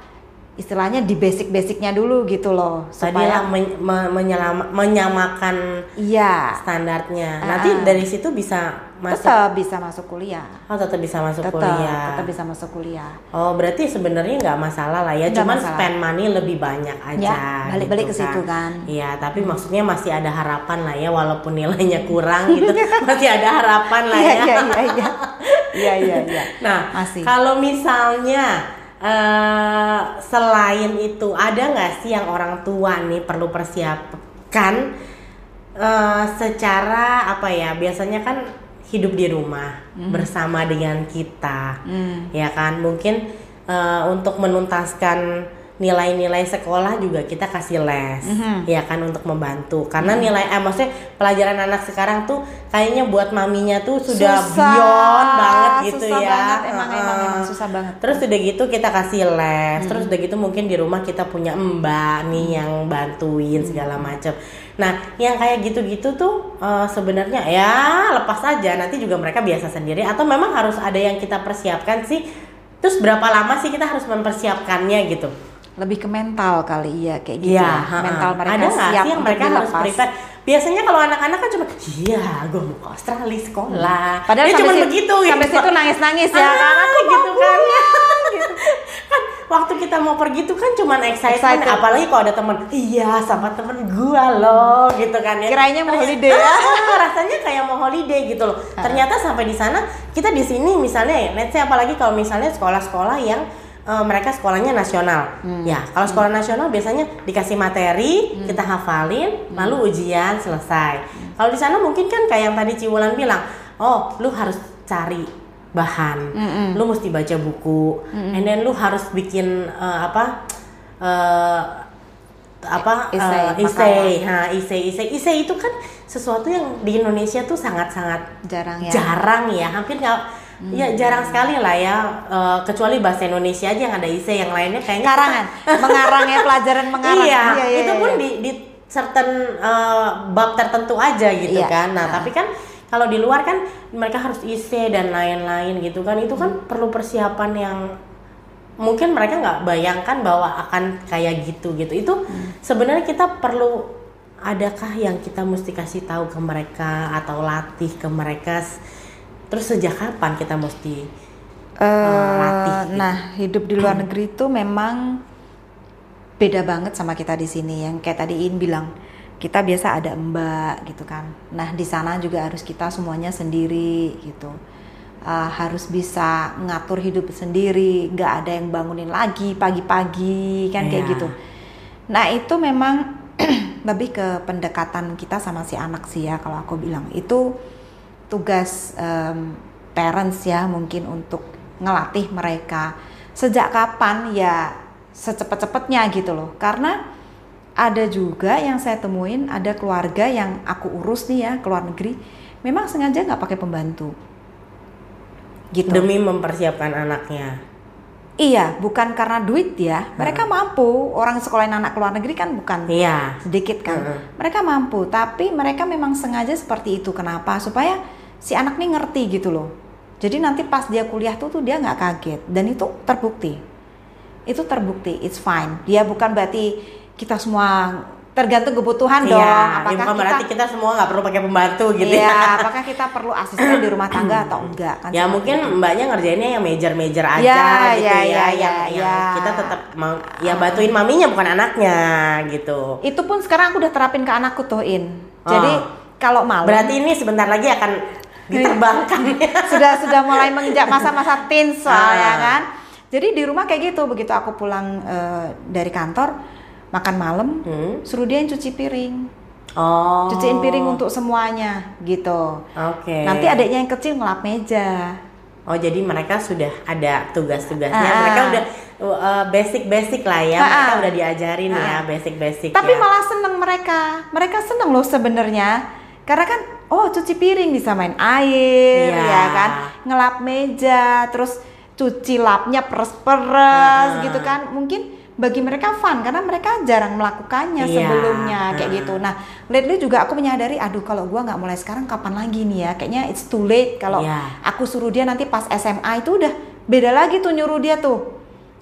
B: istilahnya di basic-basicnya dulu gitu loh
A: supaya men menyelama menyamakan
B: iya.
A: standarnya. Nanti uh, dari situ bisa
B: masuk tetap bisa masuk kuliah.
A: Oh tetap bisa masuk
B: tetap,
A: kuliah.
B: tetap bisa masuk kuliah.
A: Oh berarti sebenarnya nggak masalah lah ya cuman masalah. spend money lebih banyak aja ya,
B: balik-balik gitu ke situ kan.
A: iya tapi hmm. maksudnya masih ada harapan lah ya walaupun nilainya kurang gitu masih ada harapan lah iya,
B: ya. iya iya iya. Iya iya iya.
A: Nah masih. kalau misalnya uh, selain itu ada nggak sih yang orang tua nih perlu persiapkan uh, secara apa ya biasanya kan hidup di rumah mm. bersama dengan kita mm. ya kan mungkin uh, untuk menuntaskan nilai-nilai sekolah juga kita kasih les mm-hmm. ya kan untuk membantu karena mm-hmm. nilai eh maksudnya pelajaran anak sekarang tuh kayaknya buat maminya tuh sudah susah, beyond banget gitu
B: susah
A: ya
B: banget, emang, uh, emang, emang susah banget
A: terus udah gitu kita kasih les mm-hmm. terus udah gitu mungkin di rumah kita punya mbak nih mm-hmm. yang bantuin segala macam nah yang kayak gitu-gitu tuh uh, sebenarnya ya lepas aja nanti juga mereka biasa sendiri atau memang harus ada yang kita persiapkan sih terus berapa lama sih kita harus mempersiapkannya gitu
B: lebih ke mental kali ya kayak gitu ya,
A: ya. mental mereka ada nggak sih yang mereka harus prepare biasanya kalau anak-anak kan cuma iya gue mau ke Australia sekolah
B: hmm. padahal cuma begitu
A: sampai gitu. situ nangis-nangis ya ah, karena aku gitu kan gitu. kan waktu kita mau pergi tuh kan cuma excited, excited. apalagi kalau ada temen iya sama temen gua loh gitu kan ya
B: kiranya mau holiday ya
A: rasanya kayak mau holiday gitu loh ternyata sampai di sana kita di sini misalnya ya let's say apalagi kalau misalnya sekolah-sekolah yang uh, mereka sekolahnya nasional. Hmm. Ya, kalau sekolah hmm. nasional biasanya dikasih materi, hmm. kita hafalin, hmm. lalu ujian selesai. Hmm. Kalau di sana mungkin kan kayak yang tadi Ciwulan bilang, oh, lu harus cari bahan, hmm. lu mesti baca buku, hmm. and then lu harus bikin uh, apa? Uh, apa isei, uh, isei, ha, isei, isei itu kan sesuatu yang di Indonesia tuh sangat-sangat
B: jarang ya,
A: jarang ya, hampir nggak Hmm. Ya jarang sekali lah ya, uh, kecuali bahasa Indonesia aja yang ada ise, yang lainnya kayaknya
B: karangan, mengarang ya pelajaran mengarang.
A: Iya, iya, iya itu iya, pun iya. di, di certain uh, bab tertentu aja gitu iya. kan. Nah, nah, tapi kan kalau di luar kan mereka harus ise dan lain-lain gitu kan, itu kan hmm. perlu persiapan yang mungkin mereka nggak bayangkan bahwa akan kayak gitu gitu. Itu hmm. sebenarnya kita perlu adakah yang kita mesti kasih tahu ke mereka atau latih ke mereka Terus sejak kapan kita mesti uh, uh, latih?
B: Gitu? Nah, hidup di luar negeri itu memang beda banget sama kita di sini. Yang kayak tadi In bilang, kita biasa ada mbak gitu kan. Nah, di sana juga harus kita semuanya sendiri gitu. Uh, harus bisa ngatur hidup sendiri, nggak ada yang bangunin lagi pagi-pagi kan yeah. kayak iya. gitu. Nah, itu memang lebih ke pendekatan kita sama si anak sih ya kalau aku bilang. Itu tugas um, parents ya mungkin untuk ngelatih mereka sejak kapan ya secepat-cepatnya gitu loh karena ada juga yang saya temuin ada keluarga yang aku urus nih ya ke luar negeri memang sengaja nggak pakai pembantu
A: gitu demi mempersiapkan anaknya
B: Iya, bukan karena duit ya. Mereka hmm. mampu. Orang sekolahin anak luar negeri kan bukan iya. sedikit kan. Hmm. Mereka mampu, tapi mereka memang sengaja seperti itu. Kenapa? Supaya si anak nih ngerti gitu loh. Jadi nanti pas dia kuliah tuh tuh dia nggak kaget dan itu terbukti. Itu terbukti, it's fine. Dia bukan berarti kita semua tergantung kebutuhan iya, dong.
A: Apakah ya bukan kita, berarti kita semua nggak perlu pakai pembantu gitu
B: iya, ya. apakah kita perlu asisten di rumah tangga atau enggak
A: kan? Ya mungkin itu. mbaknya ngerjainnya yang major-major aja ya, gitu ya, ya, ya, ya, yang, ya. kita tetap mau ya bantuin maminya bukan anaknya gitu.
B: Itu pun sekarang aku udah terapin ke anakku tuh In. Jadi oh. kalau malam
A: Berarti ini sebentar lagi akan diterbangkan
B: sudah sudah mulai menginjak masa-masa teens ah. ya kan jadi di rumah kayak gitu begitu aku pulang uh, dari kantor makan malam hmm. suruh dia yang cuci piring oh cuciin piring untuk semuanya gitu
A: oke okay.
B: nanti adiknya yang kecil ngelap meja
A: Oh jadi mereka sudah ada tugas-tugasnya, ah. mereka udah uh, basic-basic lah ya, ah. mereka udah diajarin ah. ya basic-basic.
B: Tapi ya. malah seneng mereka, mereka seneng loh sebenarnya, karena kan oh cuci piring bisa main air yeah. ya kan ngelap meja terus cuci lapnya peres-peres uh. gitu kan mungkin bagi mereka fun karena mereka jarang melakukannya yeah. sebelumnya kayak gitu. Nah, lately juga aku menyadari, aduh kalau gua nggak mulai sekarang kapan lagi nih ya? Kayaknya it's too late kalau yeah. aku suruh dia nanti pas SMA itu udah beda lagi tuh nyuruh dia tuh.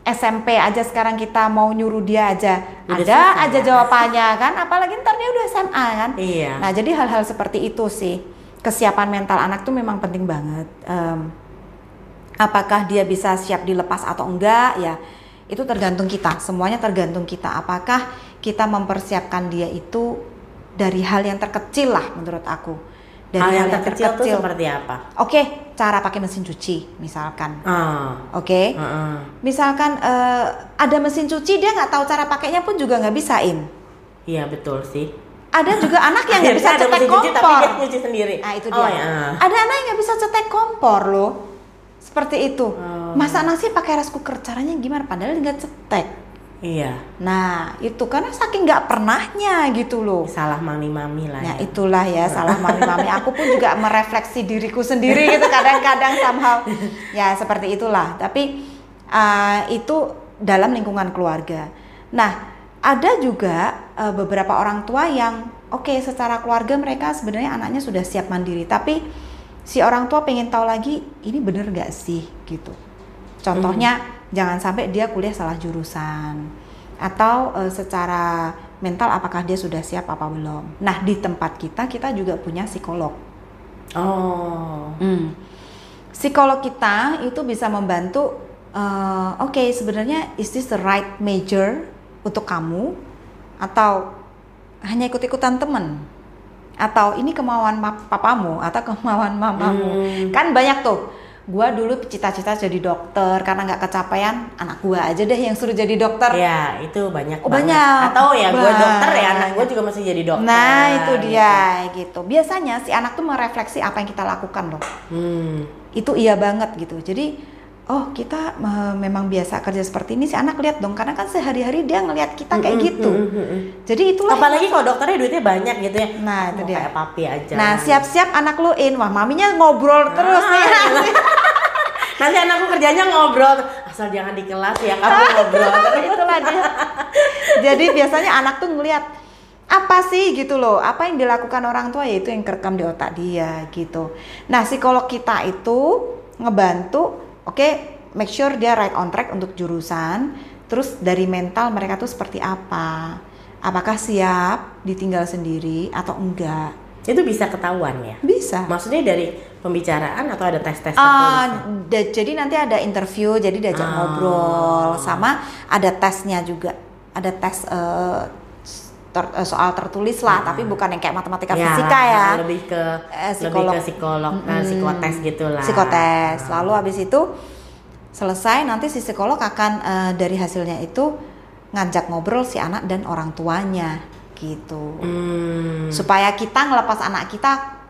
B: SMP aja sekarang kita mau nyuruh dia aja. Udah ada aja ya. jawabannya kan? Apalagi ntar dia udah SMA kan?
A: Iya.
B: nah jadi hal-hal seperti itu sih. Kesiapan mental anak tuh memang penting banget. Um, apakah dia bisa siap dilepas atau enggak ya itu tergantung kita. Semuanya tergantung kita. Apakah kita mempersiapkan dia itu dari hal yang terkecil lah menurut aku
A: dari hal, yang, yang terkecil, terkecil. seperti apa?
B: Oke, okay, cara pakai mesin cuci misalkan.
A: Uh,
B: Oke, okay? uh, uh. misalkan uh, ada mesin cuci dia nggak tahu cara pakainya pun juga nggak bisain.
A: Iya betul sih.
B: Ada juga anak yang nggak bisa cetek kompor. Cuci, tapi
A: dia cuci sendiri.
B: Nah itu dia. Oh, ya. Ada anak yang nggak bisa cetek kompor loh. Seperti itu. Uh. Masak nasi pakai rice cooker caranya gimana? Padahal nggak cetek.
A: Iya.
B: Nah itu karena saking nggak pernahnya gitu loh.
A: Salah mami-mami lah.
B: Ya itulah ya salah mami-mami. Aku pun juga merefleksi diriku sendiri gitu kadang-kadang somehow. Ya seperti itulah. Tapi uh, itu dalam lingkungan keluarga. Nah ada juga uh, beberapa orang tua yang oke okay, secara keluarga mereka sebenarnya anaknya sudah siap mandiri. Tapi si orang tua pengen tahu lagi ini bener gak sih gitu. Contohnya hmm jangan sampai dia kuliah salah jurusan atau uh, secara mental apakah dia sudah siap apa belum. Nah di tempat kita kita juga punya psikolog.
A: Oh.
B: Hmm. Psikolog kita itu bisa membantu. Uh, Oke okay, sebenarnya is this the right major untuk kamu atau hanya ikut-ikutan temen atau ini kemauan papamu atau kemauan mamamu hmm. kan banyak tuh gua dulu cita-cita jadi dokter karena nggak kecapean anak gua aja deh yang suruh jadi dokter.
A: Ya itu banyak
B: oh, banget. banyak
A: atau ya gua dokter ya anak gua juga masih jadi dokter.
B: Nah itu dia gitu. gitu biasanya si anak tuh merefleksi apa yang kita lakukan loh. Hmm. itu iya banget gitu. Jadi oh kita uh, memang biasa kerja seperti ini si anak lihat dong. Karena kan sehari-hari dia ngelihat kita kayak gitu. mm -hmm. jadi itulah
A: apalagi kalau dokternya duitnya banyak gitu ya.
B: Nah itu dia.
A: kayak papi aja.
B: Nah siap-siap anak lu in. Wah maminya ngobrol terus nih
A: nanti anakku kerjanya ngobrol. Asal jangan di kelas ya kamu ngobrol.
B: Itulah dia. Jadi biasanya anak tuh ngelihat apa sih? gitu loh. Apa yang dilakukan orang tua? Yaitu yang kerekam di otak dia gitu. Nah psikolog kita itu ngebantu oke okay, make sure dia right on track untuk jurusan. Terus dari mental mereka tuh seperti apa? Apakah siap ditinggal sendiri atau enggak
A: itu bisa ketahuan ya?
B: Bisa.
A: Maksudnya dari pembicaraan atau ada tes tes
B: uh, jadi nanti ada interview jadi diajak uh. ngobrol sama ada tesnya juga. Ada tes uh, ter, uh, soal tertulis lah uh. tapi bukan yang kayak matematika ya, fisika ya.
A: lebih ke eh, psikolog. lebih ke psikolog. hmm, uh, psikotes gitulah.
B: Psikotes. Uh. lalu habis itu selesai nanti si psikolog akan uh, dari hasilnya itu ngajak ngobrol si anak dan orang tuanya gitu hmm. supaya kita ngelepas anak kita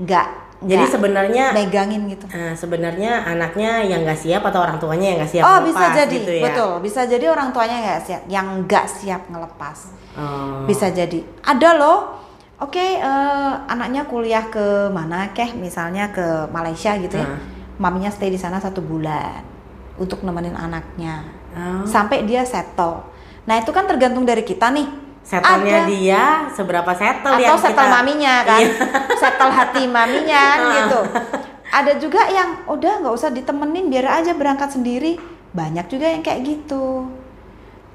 B: nggak
A: jadi sebenarnya
B: megangin gitu.
A: Uh, sebenarnya anaknya yang nggak siap atau orang tuanya yang nggak siap
B: oh, bisa jadi, gitu ya. Betul, bisa jadi orang tuanya nggak siap, yang nggak siap ngelepas. Oh. Bisa jadi. Ada loh. Oke, okay, uh, eh, anaknya kuliah ke mana keh? Misalnya ke Malaysia gitu ya. Uh. Maminya stay di sana satu bulan untuk nemenin anaknya. Oh. Sampai dia settle. Nah, itu kan tergantung dari kita nih
A: Setelnya dia seberapa setel
B: Atau
A: yang
B: setel kita... maminya kan, iya. setel hati maminya kan gitu. Ada juga yang udah nggak usah ditemenin biar aja berangkat sendiri. Banyak juga yang kayak gitu.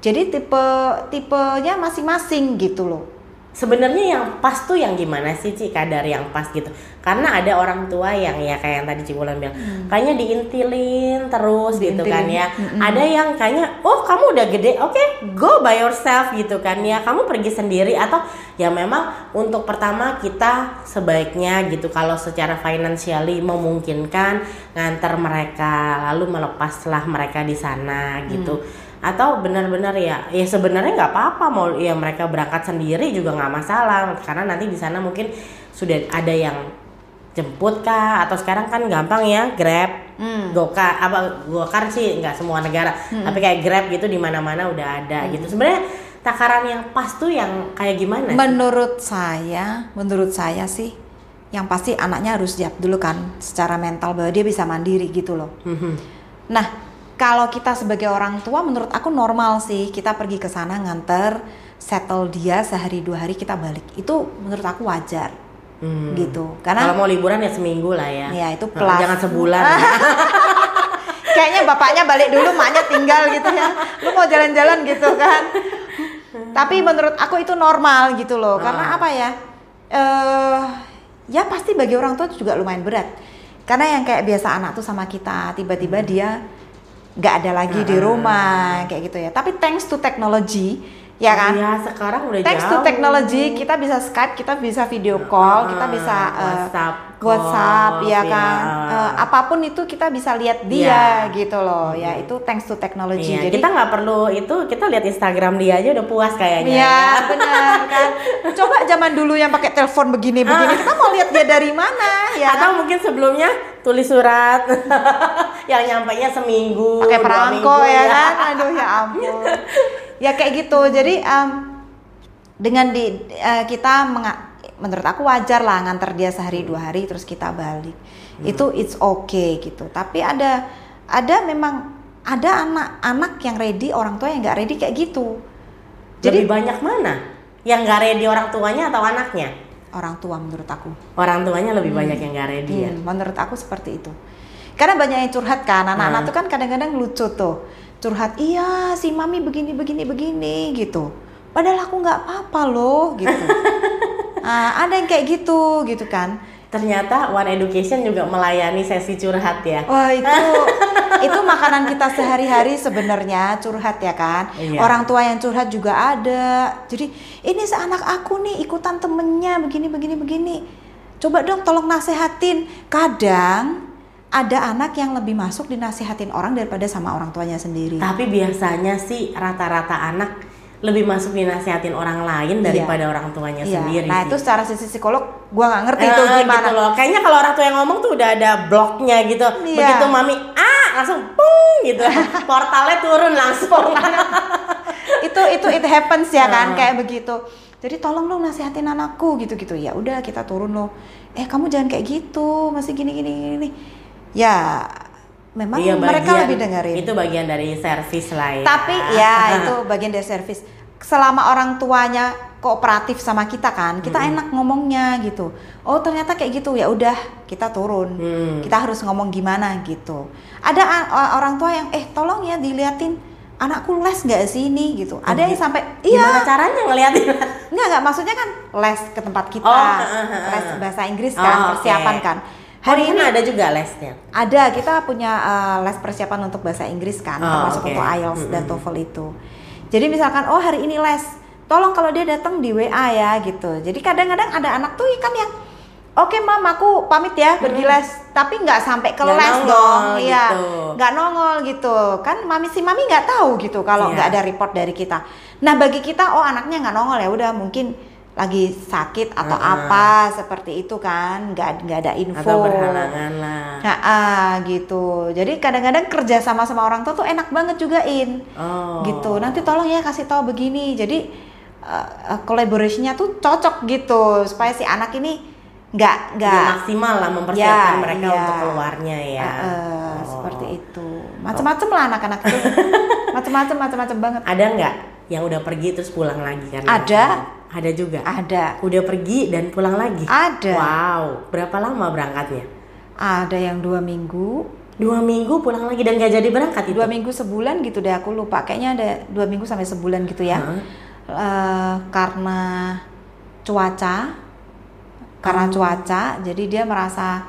B: Jadi tipe tipenya masing-masing gitu loh
A: sebenarnya yang pas tuh yang gimana sih Ci kadar yang pas gitu karena ada orang tua yang ya kayak yang tadi Cibulan bilang hmm. kayaknya diintilin terus diintilin. gitu kan ya hmm. ada yang kayaknya oh kamu udah gede oke okay, go by yourself gitu kan ya kamu pergi sendiri atau ya memang untuk pertama kita sebaiknya gitu kalau secara financially memungkinkan ngantar mereka lalu melepaslah mereka di sana gitu hmm atau benar-benar ya ya sebenarnya nggak apa-apa mau ya mereka berangkat sendiri juga nggak masalah karena nanti di sana mungkin sudah ada yang jemput kah atau sekarang kan gampang ya grab hmm. gokar apa gokar sih nggak semua negara hmm. tapi kayak grab gitu di mana-mana udah ada hmm. gitu sebenarnya takaran yang pas tuh yang kayak gimana
B: menurut saya menurut saya sih yang pasti anaknya harus siap dulu kan secara mental bahwa dia bisa mandiri gitu loh hmm. nah kalau kita sebagai orang tua menurut aku normal sih. Kita pergi ke sana nganter settle dia sehari dua hari kita balik. Itu menurut aku wajar. Hmm. gitu.
A: Karena kalau mau liburan ya seminggu lah ya.
B: Ya itu plus.
A: jangan sebulan.
B: Kayaknya bapaknya balik dulu maknya tinggal gitu ya. Lu mau jalan-jalan gitu kan. Tapi menurut aku itu normal gitu loh. Karena apa ya? Eh uh, ya pasti bagi orang tua juga lumayan berat. Karena yang kayak biasa anak tuh sama kita tiba-tiba dia nggak ada lagi di rumah kayak gitu ya. Tapi thanks to technology ya kan?
A: Iya, sekarang udah
B: Thanks
A: jauh.
B: to technology, kita bisa Skype, kita bisa video call, uh, kita bisa uh,
A: WhatsApp,
B: WhatsApp ya kan. Ya. Uh, apa pun itu kita bisa lihat dia ya. gitu loh. Hmm. Ya, itu thanks to technology.
A: Iya, Jadi kita nggak perlu itu, kita lihat Instagram dia aja udah puas kayaknya.
B: Iya, ya. benar kan. Coba zaman dulu yang pakai telepon begini-begini, kita mau lihat dia dari mana ya.
A: Atau kan? mungkin sebelumnya tulis surat yang nyampainya seminggu
B: pakai perangko ya, ya kan aduh ya ampun ya kayak gitu. Jadi um, dengan di uh, kita menurut aku wajar lah nganter dia sehari dua hari terus kita balik. Hmm. itu it's okay gitu. Tapi ada ada memang ada anak-anak yang ready orang tua yang nggak ready kayak gitu.
A: Jadi Lebih banyak mana? Yang nggak ready orang tuanya atau anaknya?
B: Orang tua menurut aku.
A: Orang tuanya lebih hmm. banyak yang nggak ready ya? hmm,
B: ya menurut aku seperti itu. Karena banyak yang curhat kan anak-anak hmm. tuh kan kadang-kadang lucu tuh curhat iya si mami begini begini begini gitu. Padahal aku nggak apa-apa loh gitu. Uh, ada yang kayak gitu gitu kan.
A: Ternyata One Education juga melayani sesi curhat ya.
B: Wah itu itu makanan kita sehari-hari sebenarnya curhat ya kan. Iya. orang tua yang curhat juga ada. Jadi ini seanak aku nih ikutan temennya begini begini begini. Coba dong tolong nasehatin. Kadang ada anak yang lebih masuk dinasihatin orang daripada sama orang tuanya sendiri.
A: Tapi biasanya sih rata-rata anak lebih masuk dinasihatin orang lain iya. daripada iya. orang tuanya iya. sendiri.
B: Nah
A: sih.
B: itu secara sisi psikolog gue nggak ngerti eh, itu gimana.
A: Gitu loh. Kayaknya kalau orang tua yang ngomong tuh udah ada bloknya gitu. Iya. Begitu mami ah langsung pung gitu, portalnya turun langsung.
B: itu itu it happens ya kan kayak begitu. Jadi tolong dong nasihatin anakku gitu-gitu. Ya udah kita turun loh. Eh kamu jangan kayak gitu, masih gini-gini gini. Ya memang iya, mereka bagian, lebih dengerin.
A: Itu bagian dari servis lah ya.
B: Tapi ya itu bagian dari servis. Selama orang tuanya kooperatif sama kita kan, kita hmm. enak ngomongnya gitu. Oh ternyata kayak gitu ya udah kita turun. Hmm. Kita harus ngomong gimana gitu. Ada orang tua yang eh tolong ya diliatin anakku les nggak sih ini gitu. Ada yang sampai
A: iya. Gimana caranya ngeliatin?
B: Enggak enggak maksudnya kan les ke tempat kita, oh, les bahasa Inggris kan, oh, persiapan okay. kan
A: Hari oh, ini ada juga lesnya.
B: Ada, kita punya uh, les persiapan untuk bahasa Inggris kan, oh, termasuk okay. untuk IELTS mm-hmm. dan TOEFL itu. Jadi misalkan oh hari ini les, tolong kalau dia datang di WA ya gitu. Jadi kadang-kadang ada anak tuh kan yang Oke okay, mam, aku pamit ya pergi les, tapi nggak sampai ke les dong, iya, gitu. nggak nongol gitu, kan mami si mami nggak tahu gitu kalau nggak yeah. ada report dari kita. Nah bagi kita, oh anaknya nggak nongol ya udah mungkin lagi sakit atau uh, apa seperti itu kan. Nggak nggak ada info.
A: Atau berhalangan lah.
B: Nah uh, gitu. Jadi kadang-kadang kerja sama sama orang tua tuh enak banget juga in. Oh. gitu. Nanti tolong ya kasih tahu begini. Jadi uh, collaborationnya tuh cocok gitu supaya si anak ini nggak nggak
A: maksimal lah mempersiapkan ya, mereka ya. untuk keluarnya ya. Uh, uh,
B: oh. seperti itu. Macam-macam lah anak-anak itu macam-macam macam-macam banget.
A: Ada nggak yang udah pergi terus pulang lagi kan?
B: Ada
A: ada juga.
B: Ada.
A: Udah pergi dan pulang lagi.
B: Ada.
A: Wow. Berapa lama berangkatnya?
B: Ada yang dua minggu.
A: Dua minggu pulang lagi dan gak jadi berangkat itu?
B: Dua minggu sebulan gitu deh aku lupa. Kayaknya ada dua minggu sampai sebulan gitu ya. Huh? Uh, karena cuaca. Karena oh. cuaca, jadi dia merasa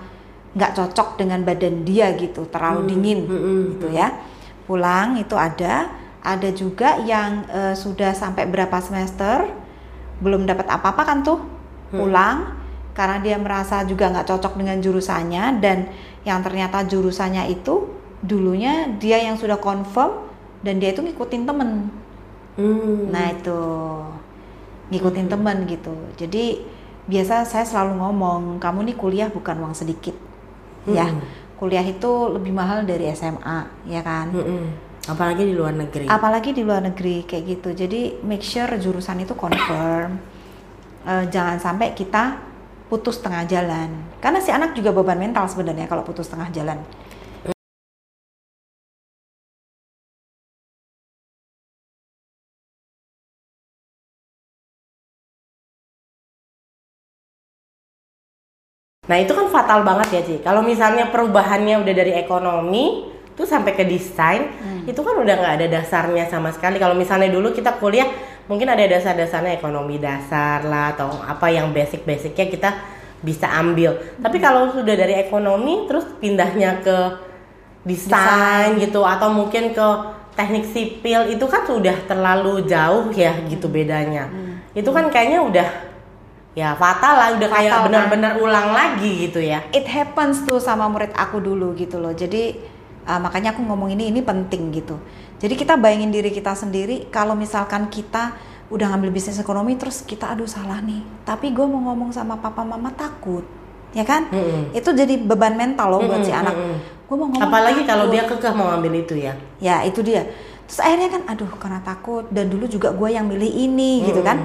B: nggak cocok dengan badan dia gitu, terlalu hmm. dingin hmm, hmm, gitu hmm. ya. Pulang itu ada. Ada juga yang uh, sudah sampai berapa semester belum dapat apa-apa kan tuh hmm. pulang karena dia merasa juga nggak cocok dengan jurusannya dan yang ternyata jurusannya itu dulunya dia yang sudah confirm dan dia itu ngikutin temen hmm. nah itu ngikutin hmm. temen gitu jadi biasa saya selalu ngomong kamu nih kuliah bukan uang sedikit hmm. ya kuliah itu lebih mahal dari SMA ya kan hmm
A: apalagi di luar negeri.
B: Apalagi di luar negeri kayak gitu. Jadi make sure jurusan itu confirm. Uh, jangan sampai kita putus tengah jalan. Karena si anak juga beban mental sebenarnya kalau putus tengah jalan.
A: Nah itu kan fatal banget ya Ci. Kalau misalnya perubahannya udah dari ekonomi tuh sampai ke desain hmm. itu kan udah nggak ada dasarnya sama sekali kalau misalnya dulu kita kuliah mungkin ada dasar-dasarnya ekonomi dasar lah atau apa yang basic-basicnya kita bisa ambil hmm. tapi kalau sudah dari ekonomi terus pindahnya ke desain gitu atau mungkin ke teknik sipil itu kan sudah terlalu jauh ya gitu bedanya hmm. itu kan kayaknya udah ya fatal lah udah fatal, kayak kan? benar-benar kan? ulang lagi gitu ya
B: it happens tuh sama murid aku dulu gitu loh jadi Uh, makanya aku ngomong ini ini penting gitu. Jadi kita bayangin diri kita sendiri kalau misalkan kita udah ngambil bisnis ekonomi terus kita aduh salah nih. Tapi gue mau ngomong sama papa mama takut, ya kan? Mm -hmm. Itu jadi beban mental loh buat mm -hmm. si anak. Gue mau ngomong.
A: Apalagi kalau dia kekeh mau ngambil itu ya.
B: Ya itu dia. terus akhirnya kan aduh karena takut dan dulu juga gue yang milih ini gitu kan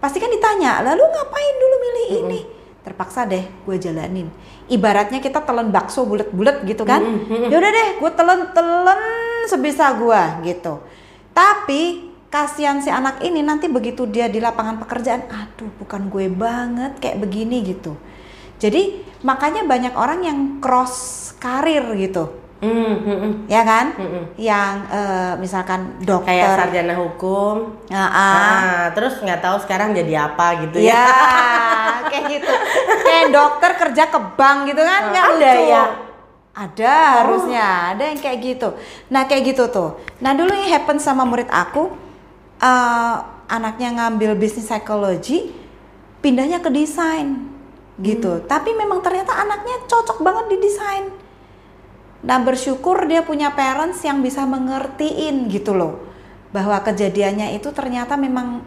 B: pasti kan ditanya lalu ngapain dulu milih ini terpaksa deh gue jalanin. Ibaratnya kita telan bakso bulat-bulat gitu kan? Yaudah deh gue telan-telan sebisa gue gitu. Tapi kasihan si anak ini nanti begitu dia di lapangan pekerjaan aduh bukan gue banget kayak begini gitu. Jadi makanya banyak orang yang cross karir gitu
A: Mm, mm, mm.
B: ya kan?
A: Mm-mm.
B: yang eh, misalkan dokter
A: kayak sarjana hukum.
B: Ah, ah.
A: Ah, terus nggak tahu sekarang jadi apa gitu
B: ya.
A: Ya
B: kayak gitu. Kayak dokter kerja ke bank gitu kan? Nggak
A: Ada
B: lucu.
A: ya?
B: ada harusnya. Ada yang kayak gitu. Nah kayak gitu tuh. Nah dulu yang happen sama murid aku eh, anaknya ngambil bisnis psikologi pindahnya ke desain gitu. Tapi memang ternyata anaknya cocok banget di desain Nah bersyukur dia punya parents yang bisa mengertiin gitu loh bahwa kejadiannya itu ternyata memang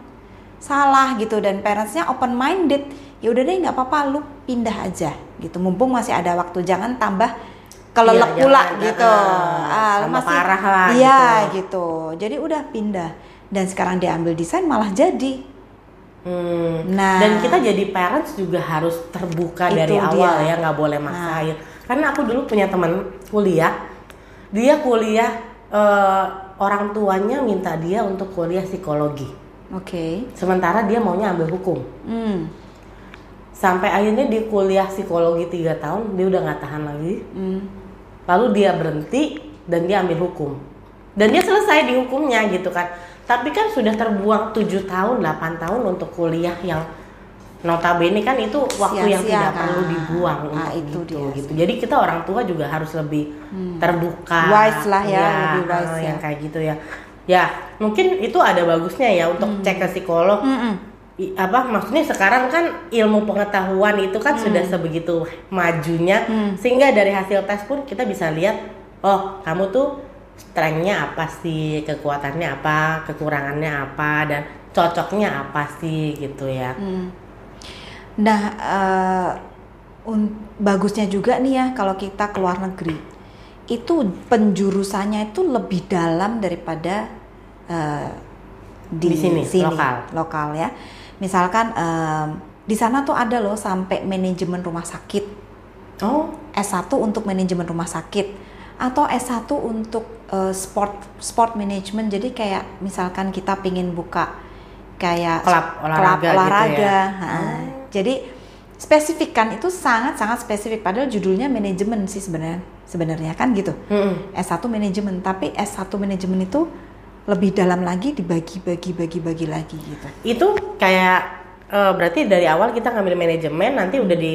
B: salah gitu dan parentsnya open minded ya udah deh nggak apa-apa lu pindah aja gitu mumpung masih ada waktu jangan tambah kelelep
A: Iya,
B: pula
A: jangan,
B: gitu
A: ah,
B: Ah, lu
A: tambah parah lah
B: iya
A: gitu.
B: gitu jadi udah pindah dan sekarang dia ambil desain malah jadi
A: Hmm.
B: Nah.
A: dan kita jadi parents juga harus terbuka dari
B: dia.
A: awal ya nggak boleh maksain karena aku dulu punya teman kuliah. Dia kuliah eh, orang tuanya minta dia untuk kuliah psikologi.
B: Oke.
A: Sementara dia maunya ambil hukum.
B: Hmm.
A: sampai akhirnya dia kuliah psikologi tiga tahun dia udah nggak tahan lagi.
B: Hmm.
A: lalu dia berhenti dan dia ambil hukum. Dan dia selesai di hukumnya gitu kan. Tapi kan sudah terbuang 7 tahun 8 tahun untuk kuliah yang notabene kan itu waktu yang
B: Sia-sia
A: tidak perlu
B: kan.
A: dibuang
B: Nah,
A: untuk
B: itu
A: gitu,
B: dia
A: gitu. jadi kita orang tua juga harus lebih terbuka.
B: Wise lah ya, lebih wise
A: hal
B: ya.
A: yang kayak gitu ya. Ya mungkin itu ada bagusnya ya untuk cek ke psikolog. I- apa maksudnya sekarang kan ilmu pengetahuan itu kan
B: Hmm.
A: sudah sebegitu majunya sehingga dari hasil tes pun kita bisa lihat oh kamu tuh strengthnya apa sih? Kekuatannya apa? Kekurangannya apa? Dan cocoknya apa sih? Gitu ya.
B: Hmm. Nah, eh, un- bagusnya juga nih ya kalau kita ke luar negeri, itu penjurusannya itu lebih dalam daripada eh,
A: Di sini, lokal.
B: lokal ya. Misalkan em, di sana tuh ada loh sampai manajemen rumah sakit,
A: oh
B: S1 untuk manajemen rumah sakit atau S1 untuk eh, sport sport management. Jadi kayak misalkan kita pingin buka kayak
A: Klub olahraga gitu
B: olahraga.
A: ya?
B: ha. Jadi spesifik kan itu sangat-sangat spesifik padahal judulnya manajemen sih sebenarnya sebenarnya kan gitu.
A: Mm-mm.
B: S1 manajemen, tapi S1 manajemen itu lebih dalam lagi dibagi-bagi-bagi-bagi lagi gitu.
A: itu kayak eh, berarti dari awal kita ngambil manajemen nanti udah di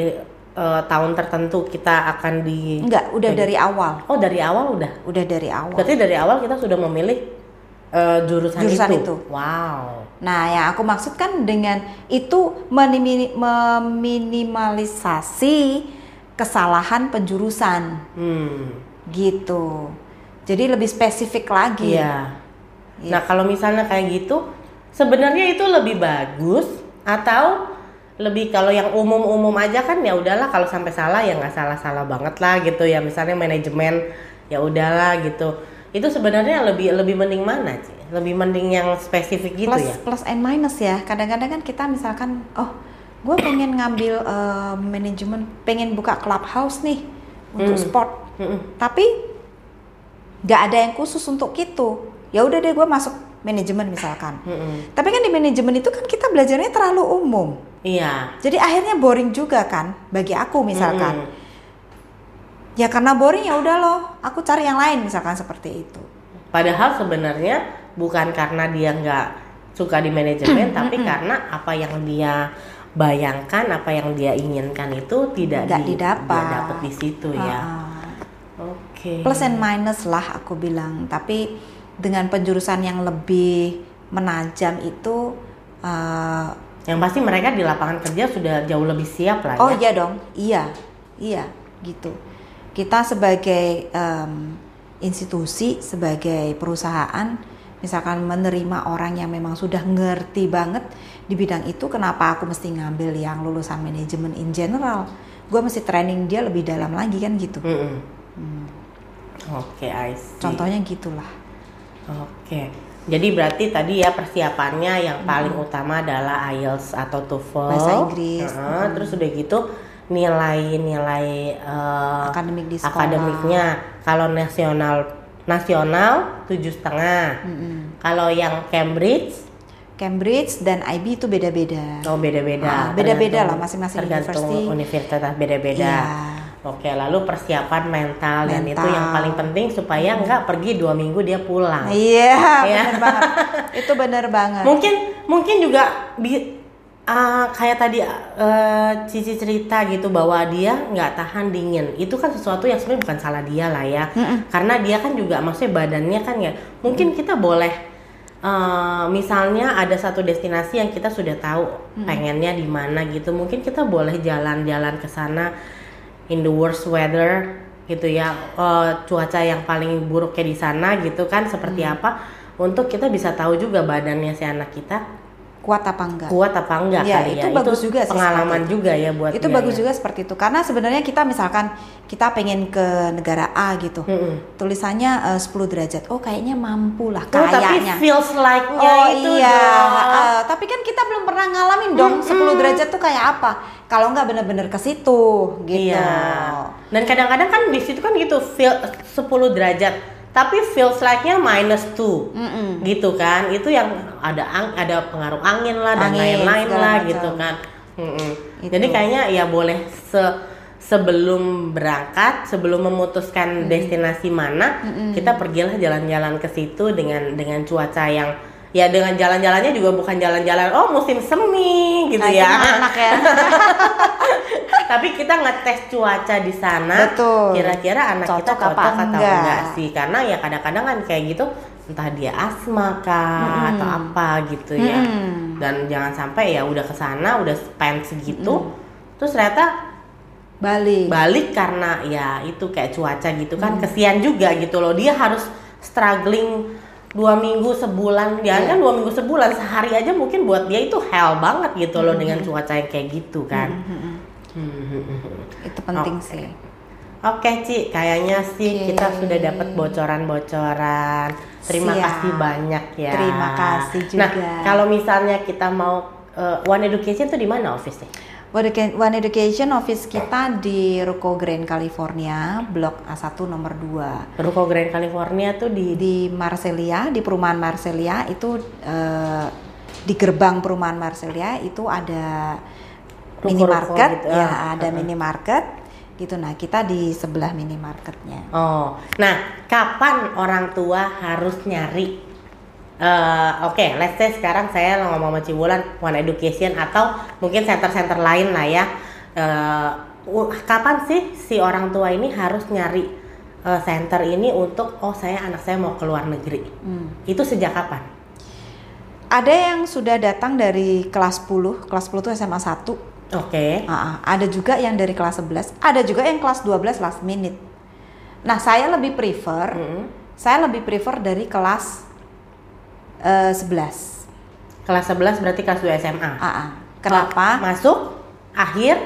A: eh, tahun tertentu kita akan di
B: Enggak, udah dari awal.
A: oh dari awal udah
B: Udah dari awal.
A: berarti dari awal kita sudah memilih eh, jurusan,
B: Jurusan
A: itu.
B: itu.
A: wow
B: Nah, yang aku maksud kan dengan itu meminimalisasi kesalahan penjurusan
A: hmm
B: gitu. Jadi lebih spesifik lagi.
A: Iya.
B: Iya.
A: Nah kalau misalnya kayak gitu, sebenarnya itu lebih bagus atau lebih kalau yang umum-umum aja kan ya udahlah kalau sampai salah ya nggak salah-salah banget lah gitu ya misalnya manajemen ya udahlah gitu. Itu sebenarnya lebih lebih mending mana sih? Lebih mending yang spesifik gitu
B: plus
A: ya?
B: plus and minus ya. Kadang-kadang kan kita misalkan, oh, gue pengen ngambil eh, manajemen, pengen buka clubhouse nih untuk
A: Hmm.
B: sport,
A: Mm-mm.
B: tapi nggak ada yang khusus untuk itu. Ya udah deh, gue masuk manajemen misalkan.
A: Mm-mm.
B: Tapi kan di manajemen itu kan kita belajarnya terlalu umum.
A: Iya.
B: Jadi akhirnya boring juga kan bagi aku misalkan.
A: Mm-mm.
B: Ya karena boring ya udah loh, aku cari yang lain misalkan seperti itu.
A: Padahal sebenarnya bukan karena dia nggak suka di manajemen, tapi karena apa yang dia bayangkan, apa yang dia inginkan itu tidak
B: Nggak
A: di-
B: didapat.
A: dia dapet di situ ya.
B: Ah.
A: Oke.
B: Plus and minus lah aku bilang, tapi dengan penjurusan yang lebih menajam itu eh,
A: Yang pasti mereka di lapangan kerja sudah jauh lebih siap lah
B: oh
A: ya.
B: iya dong, iya, iya gitu. Kita sebagai em, institusi, sebagai perusahaan, misalkan menerima orang yang memang sudah ngerti banget di bidang itu, kenapa aku mesti ngambil yang lulusan manajemen in general? Gue mesti training dia lebih dalam lagi kan gitu.
A: Mm-mm. Oke, I see.
B: Contohnya gitulah.
A: Oke. Jadi berarti tadi ya persiapannya yang paling utama adalah IELTS atau TOEFL.
B: Bahasa Inggris.
A: Heeh, Terus udah gitu nilai-nilai eh,
B: Akademik di sekolah.
A: akademiknya. Kalau nasional nasional tujuh setengah. Kalau yang Cambridge
B: Cambridge dan IB itu beda-beda.
A: oh beda-beda.
B: Ah, beda-beda lah, masing-masing
A: tergantung universitas beda-beda.
B: Iya.
A: Oke, lalu persiapan mental, dan itu
B: Mental.
A: yang paling penting supaya nggak pergi dua minggu dia pulang.
B: Iya,
A: Iya.
B: bener banget. Itu bener banget.
A: mungkin mungkin juga bi- ah, kayak tadi eh, Cici cerita gitu bahwa dia nggak tahan dingin. Itu kan sesuatu yang sebenarnya bukan salah dia lah ya. Karena dia kan juga maksudnya badannya kan ya mungkin kita boleh eh, misalnya ada satu destinasi yang kita sudah tahu pengennya di mana gitu. Mungkin kita boleh jalan-jalan ke sana in the worst weather gitu ya. Eh, cuaca yang paling buruk kayak di sana gitu kan seperti apa. Untuk kita bisa tahu juga badannya si anak kita
B: Kuat apa enggak?
A: kuat apa enggak
B: Ya,
A: kali
B: itu
A: ya
B: bagus juga sih
A: pengalaman
B: itu.
A: juga ya buat
B: itu bagus
A: ya.
B: juga seperti itu karena sebenarnya kita misalkan kita pengen ke negara A gitu
A: Mm-mm.
B: tulisannya eh, 10 derajat oh kayaknya mampu lah
A: Oh, tapi
B: kayaknya
A: feels like-nya
B: oh
A: itu
B: iya
A: dong.
B: eh, tapi kan kita belum pernah ngalamin dong 10 derajat tuh kayak apa kalau nggak bener-bener ke situ gitu
A: Iya. Dan kadang-kadang kan di situ kan gitu feel 10 derajat, tapi feels like-nya minus 2.
B: Mm-mm.
A: Gitu kan. Itu yang ada ang- ada pengaruh angin lah dan lain-lain lah
B: macam.
A: gitu kan. Mm-mm.
B: Itu.
A: Jadi kayaknya ya boleh se sebelum berangkat, sebelum memutuskan destinasi mana, kita pergilah jalan-jalan ke situ dengan dengan cuaca yang ya dengan jalan-jalannya juga bukan jalan-jalan oh musim semi gitu
B: Nah,
A: ya.
B: enak ya
A: Tapi kita ngetes cuaca di sana.
B: Betul.
A: Kira-kira anak kita
B: Cocok
A: cocok
B: apa
A: atau
B: enggak?
A: enggak sih? Karena ya kadang-kadang kan kayak gitu entah dia asma kah atau apa gitu ya.
B: Mm-mm.
A: Dan jangan sampai ya udah ke sana udah spend segitu terus ternyata
B: balik
A: balik karena ya itu kayak cuaca gitu kan kesian juga gitu loh. Dia harus struggling dua minggu sebulan ya
B: Iya.
A: kan dua minggu sebulan sehari aja mungkin buat dia itu hell banget gitu loh dengan cuaca yang kayak gitu kan
B: itu penting
A: Oke.
B: sih
A: Oke Ci, kayaknya sih kita sudah dapat bocoran-bocoran. Terima
B: Siap.
A: kasih banyak ya.
B: Terima kasih
A: Nah,
B: juga.
A: kalau misalnya kita mau eh, One Education tuh di mana office-nya?
B: One Educa- One Education office kita di Ruko Grand California, Blok A1 nomor 2.
A: Ruko Grand California tuh di
B: Di Marselia, di perumahan Marselia itu eh, di gerbang perumahan Marselia itu ada
A: Ruko-ruko
B: minimarket,
A: gitu,
B: ya
A: ah,
B: ada
A: ah, ah.
B: minimarket gitu. Nah kita di sebelah minimarketnya.
A: Oh, nah kapan orang tua harus nyari? Eh, Oke, let's say sekarang saya ngomong sama Cibulan One Education atau mungkin center-center lain lah ya. Eh, u- kapan sih si orang tua ini harus nyari eh, center ini untuk oh saya anak saya mau ke luar negeri?
B: Hmm.
A: Itu sejak kapan?
B: Ada yang sudah datang dari kelas 10, kelas 10 itu SMA 1
A: Oke.
B: Ah, ah. ada juga yang dari kelas 11, ada juga yang kelas 12 last minute. Nah, saya lebih prefer,
A: Mm-mm.
B: saya lebih prefer dari kelas eh, 11.
A: Kelas 11 berarti kelas 2 SMA.
B: Ah, ah. Kenapa?
A: Masuk akhir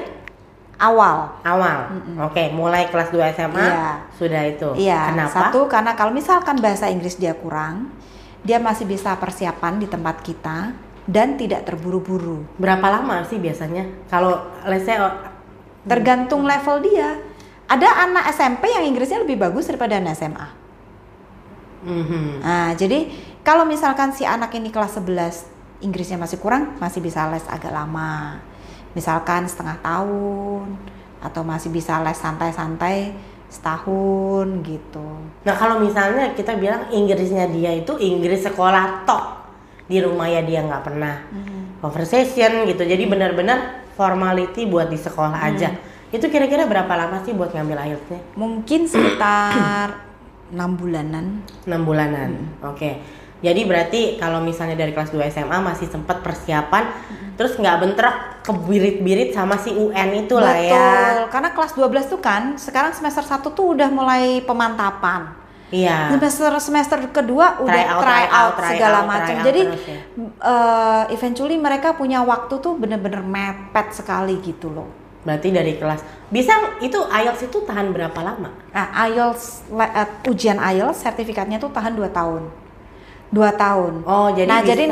B: Awal.
A: awal. Oke, mulai kelas 2 SMA
B: Iya.
A: sudah itu.
B: Iya,
A: Kenapa?
B: satu karena kalau misalkan bahasa Inggris dia kurang, dia masih bisa persiapan di tempat kita dan tidak terburu-buru.
A: Berapa lama sih biasanya? Kalau let's say oh,
B: Tergantung level dia. Ada anak SMP yang Inggrisnya lebih bagus daripada anak SMA.
A: mhm.
B: Nah, jadi kalau misalkan si anak ini kelas 11 Inggrisnya masih kurang, masih bisa les agak lama. Misalkan setengah tahun atau masih bisa les santai-santai setahun gitu.
A: Nah kalau misalnya kita bilang Inggrisnya dia itu Inggris sekolah tok di rumah ya dia nggak pernah conversation gitu. Jadi benar-benar formality buat di sekolah aja. Itu kira-kira berapa lama sih buat ngambil IELTS-nya?
B: Mungkin sekitar enam bulanan.
A: 6 bulanan. Oke. Jadi berarti kalau misalnya dari kelas 2 SMA masih sempat persiapan, terus nggak bentrok kebirit-birit sama si UN itu lah ya.
B: Betul. Karena kelas 12 tuh kan sekarang semester 1 tuh udah mulai pemantapan.
A: Iya.
B: Semester semester kedua udah
A: Try out,
B: try out,
A: try
B: segala
A: out,
B: macam. Jadi
A: terus ya.
B: eh, eventually mereka punya waktu tuh bener-bener mepet sekali gitu loh.
A: Berarti dari kelas bisa itu IELTS itu tahan berapa lama?
B: Nah, IELTS le- eh, ujian IELTS sertifikatnya tuh tahan 2 tahun. Dua tahun.
A: Oh, jadi
B: nah
A: bisa...
B: jadi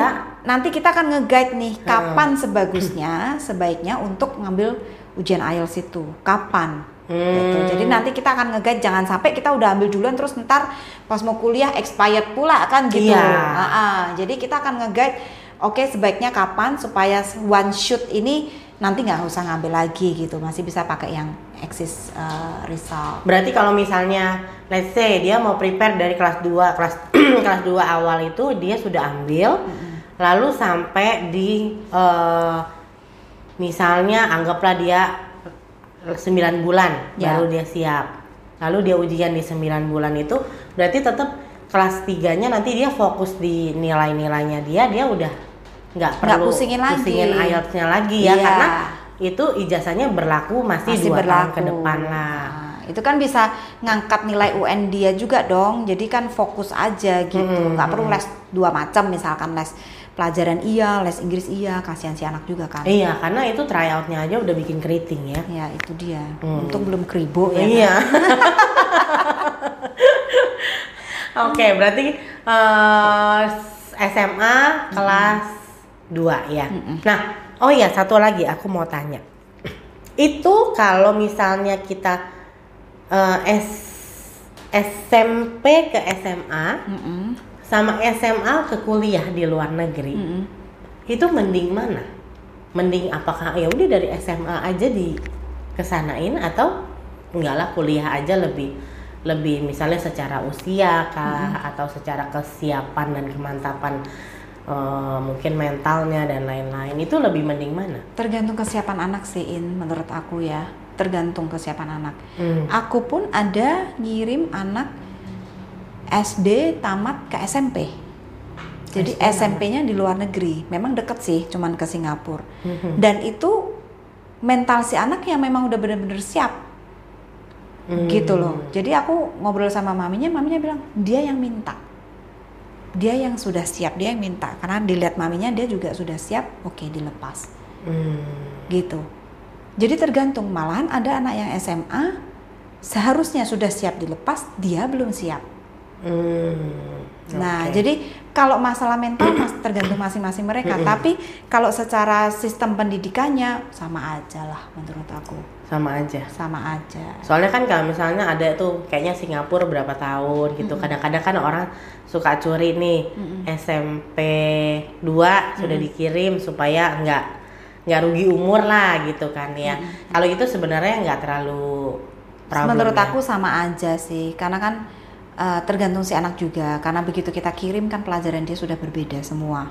B: nanti kita akan nge-guide nih kapan hmm. sebagusnya, sebaiknya untuk ngambil ujian IELTS itu. Kapan? Gitu. Hmm. Gitu. Jadi nanti kita akan nge-guide jangan sampai kita udah ambil duluan terus ntar pas mau kuliah expired pula kan gitu. Iya. Uh -uh. Jadi kita akan nge-guide oke okay, sebaiknya kapan supaya one shoot ini nanti nggak usah ngambil lagi gitu masih bisa pakai yang exist uh, result.
A: Berarti kalau misalnya let's say dia mau prepare dari kelas 2 kelas kelas 2 awal itu dia sudah ambil mm -hmm. lalu sampai di uh, misalnya anggaplah dia 9 bulan yeah. baru dia siap. Lalu dia ujian di 9 bulan itu berarti tetap kelas 3-nya nanti dia fokus di nilai-nilainya dia dia udah nggak perlu
B: pusingin lagi
A: pusingin IELTS-nya lagi ya yeah. karena itu ijazahnya berlaku masih, masih dua berlaku. tahun ke depan lah.
B: Nah, itu kan bisa ngangkat nilai UN dia juga dong. Jadi kan fokus aja gitu. Hmm, nggak hmm, perlu les dua macam misalkan les pelajaran iya, les Inggris iya, kasihan si anak juga kan.
A: Iya, karena itu tryoutnya aja udah bikin keriting ya.
B: Ya itu dia. Hmm. Untung belum kribo ya.
A: Iya. Kan? Oke, okay, berarti uh, eh, SMA kelas dua ya. Mm -mm. Nah, oh ya satu lagi aku mau tanya. Itu kalau misalnya kita uh, S SMP ke SMA, mm -mm. sama SMA ke kuliah di luar negeri, mm -mm. itu mending mana? Mending apakah ya udah dari SMA aja di kesanain atau enggak lah kuliah aja lebih lebih misalnya secara usia kah mm -hmm. atau secara kesiapan dan kemantapan uh, mungkin mentalnya dan lain-lain itu lebih mending mana?
B: Tergantung kesiapan anak sih In menurut aku ya tergantung kesiapan anak. Hmm. Aku pun ada ngirim anak SD tamat ke SMP. Jadi SMP-nya di luar negeri. Memang deket sih, cuman ke Singapura. Hmm. Dan itu mental si anak yang memang udah bener-bener siap. Hmm. Gitu loh. Jadi aku ngobrol sama maminya, maminya bilang dia yang minta dia yang sudah siap dia yang minta. Karena dilihat maminya dia juga sudah siap oke okay, dilepas. Hmm. gitu. Jadi tergantung malahan ada anak yang SMA seharusnya sudah siap dilepas dia belum siap. Hmm. nah okay. jadi kalau masalah mental mas tergantung masing-masing mereka. Tapi kalau secara sistem pendidikannya sama aja lah menurut aku
A: sama aja
B: sama aja
A: soalnya kan kalau misalnya ada tuh kayaknya Singapura berapa tahun gitu kadang-kadang kan orang suka curi nih mm-hmm. SMP 2 mm-hmm. sudah dikirim supaya nggak nggak rugi umur lah gitu kan ya mm-hmm. kalau itu sebenarnya nggak terlalu
B: problem menurut ya. aku sama aja sih karena kan uh, tergantung si anak juga karena begitu kita kirim kan pelajaran dia sudah berbeda semua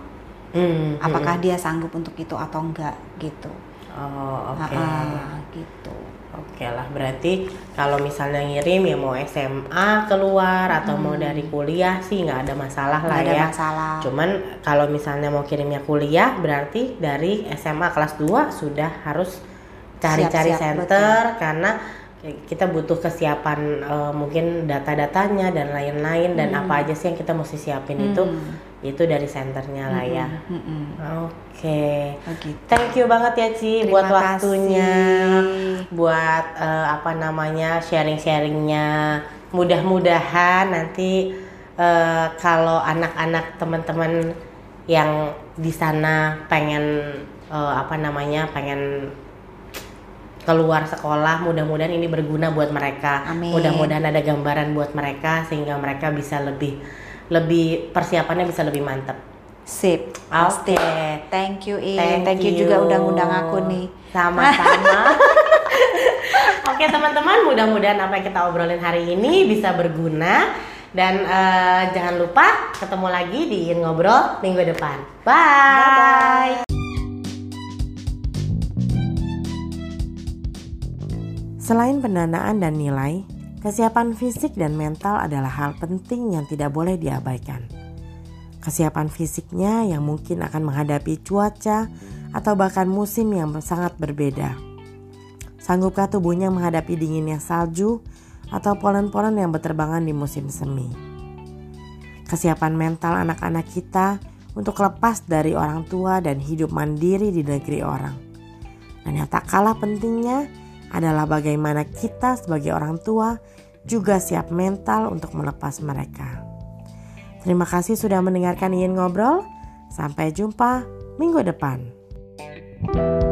B: mm-hmm. apakah dia sanggup untuk itu atau enggak gitu
A: Oh oke. Okay.
B: Gitu.
A: Oke okay lah berarti kalau misalnya ngirim ya mau SMA keluar atau hmm. mau dari kuliah sih nggak ada masalah lah
B: ada
A: ya.
B: masalah.
A: Cuman kalau misalnya mau kirimnya kuliah berarti dari SMA kelas 2 sudah harus cari-cari center betul. karena kita butuh kesiapan uh, mungkin data-datanya dan lain-lain dan hmm. apa aja sih yang kita mesti siapin hmm. itu itu dari senternya lah ya. Mm -hmm. Oke. Okay. Oh, gitu. Thank you banget ya Ci Terima buat waktunya, buat uh, apa namanya sharing-sharingnya. Mudah-mudahan nanti uh, kalau anak-anak teman-teman yang di sana pengen uh, apa namanya pengen keluar sekolah mudah-mudahan ini berguna buat mereka mudah-mudahan ada gambaran buat mereka sehingga mereka bisa lebih lebih persiapannya bisa lebih mantap.
B: Sip, Oke. Okay. Thank you, In. Thank, Thank you. you juga udah ngundang aku nih.
A: Sama-sama. Oke, teman-teman, mudah-mudahan apa yang kita obrolin hari ini bisa berguna dan uh, jangan lupa ketemu lagi di In Ngobrol minggu depan. Bye. Bye. Selain pendanaan dan nilai, Kesiapan fisik dan mental adalah hal penting yang tidak boleh diabaikan. Kesiapan fisiknya yang mungkin akan menghadapi cuaca atau bahkan musim yang sangat berbeda. Sanggupkah tubuhnya menghadapi dinginnya salju atau polen-polen yang berterbangan di musim semi? Kesiapan mental anak-anak kita untuk lepas dari orang tua dan hidup mandiri di negeri orang. Dan yang tak kalah pentingnya, adalah bagaimana kita sebagai orang tua juga siap mental untuk melepas mereka. Terima kasih sudah mendengarkan ingin ngobrol. Sampai jumpa minggu depan. thank you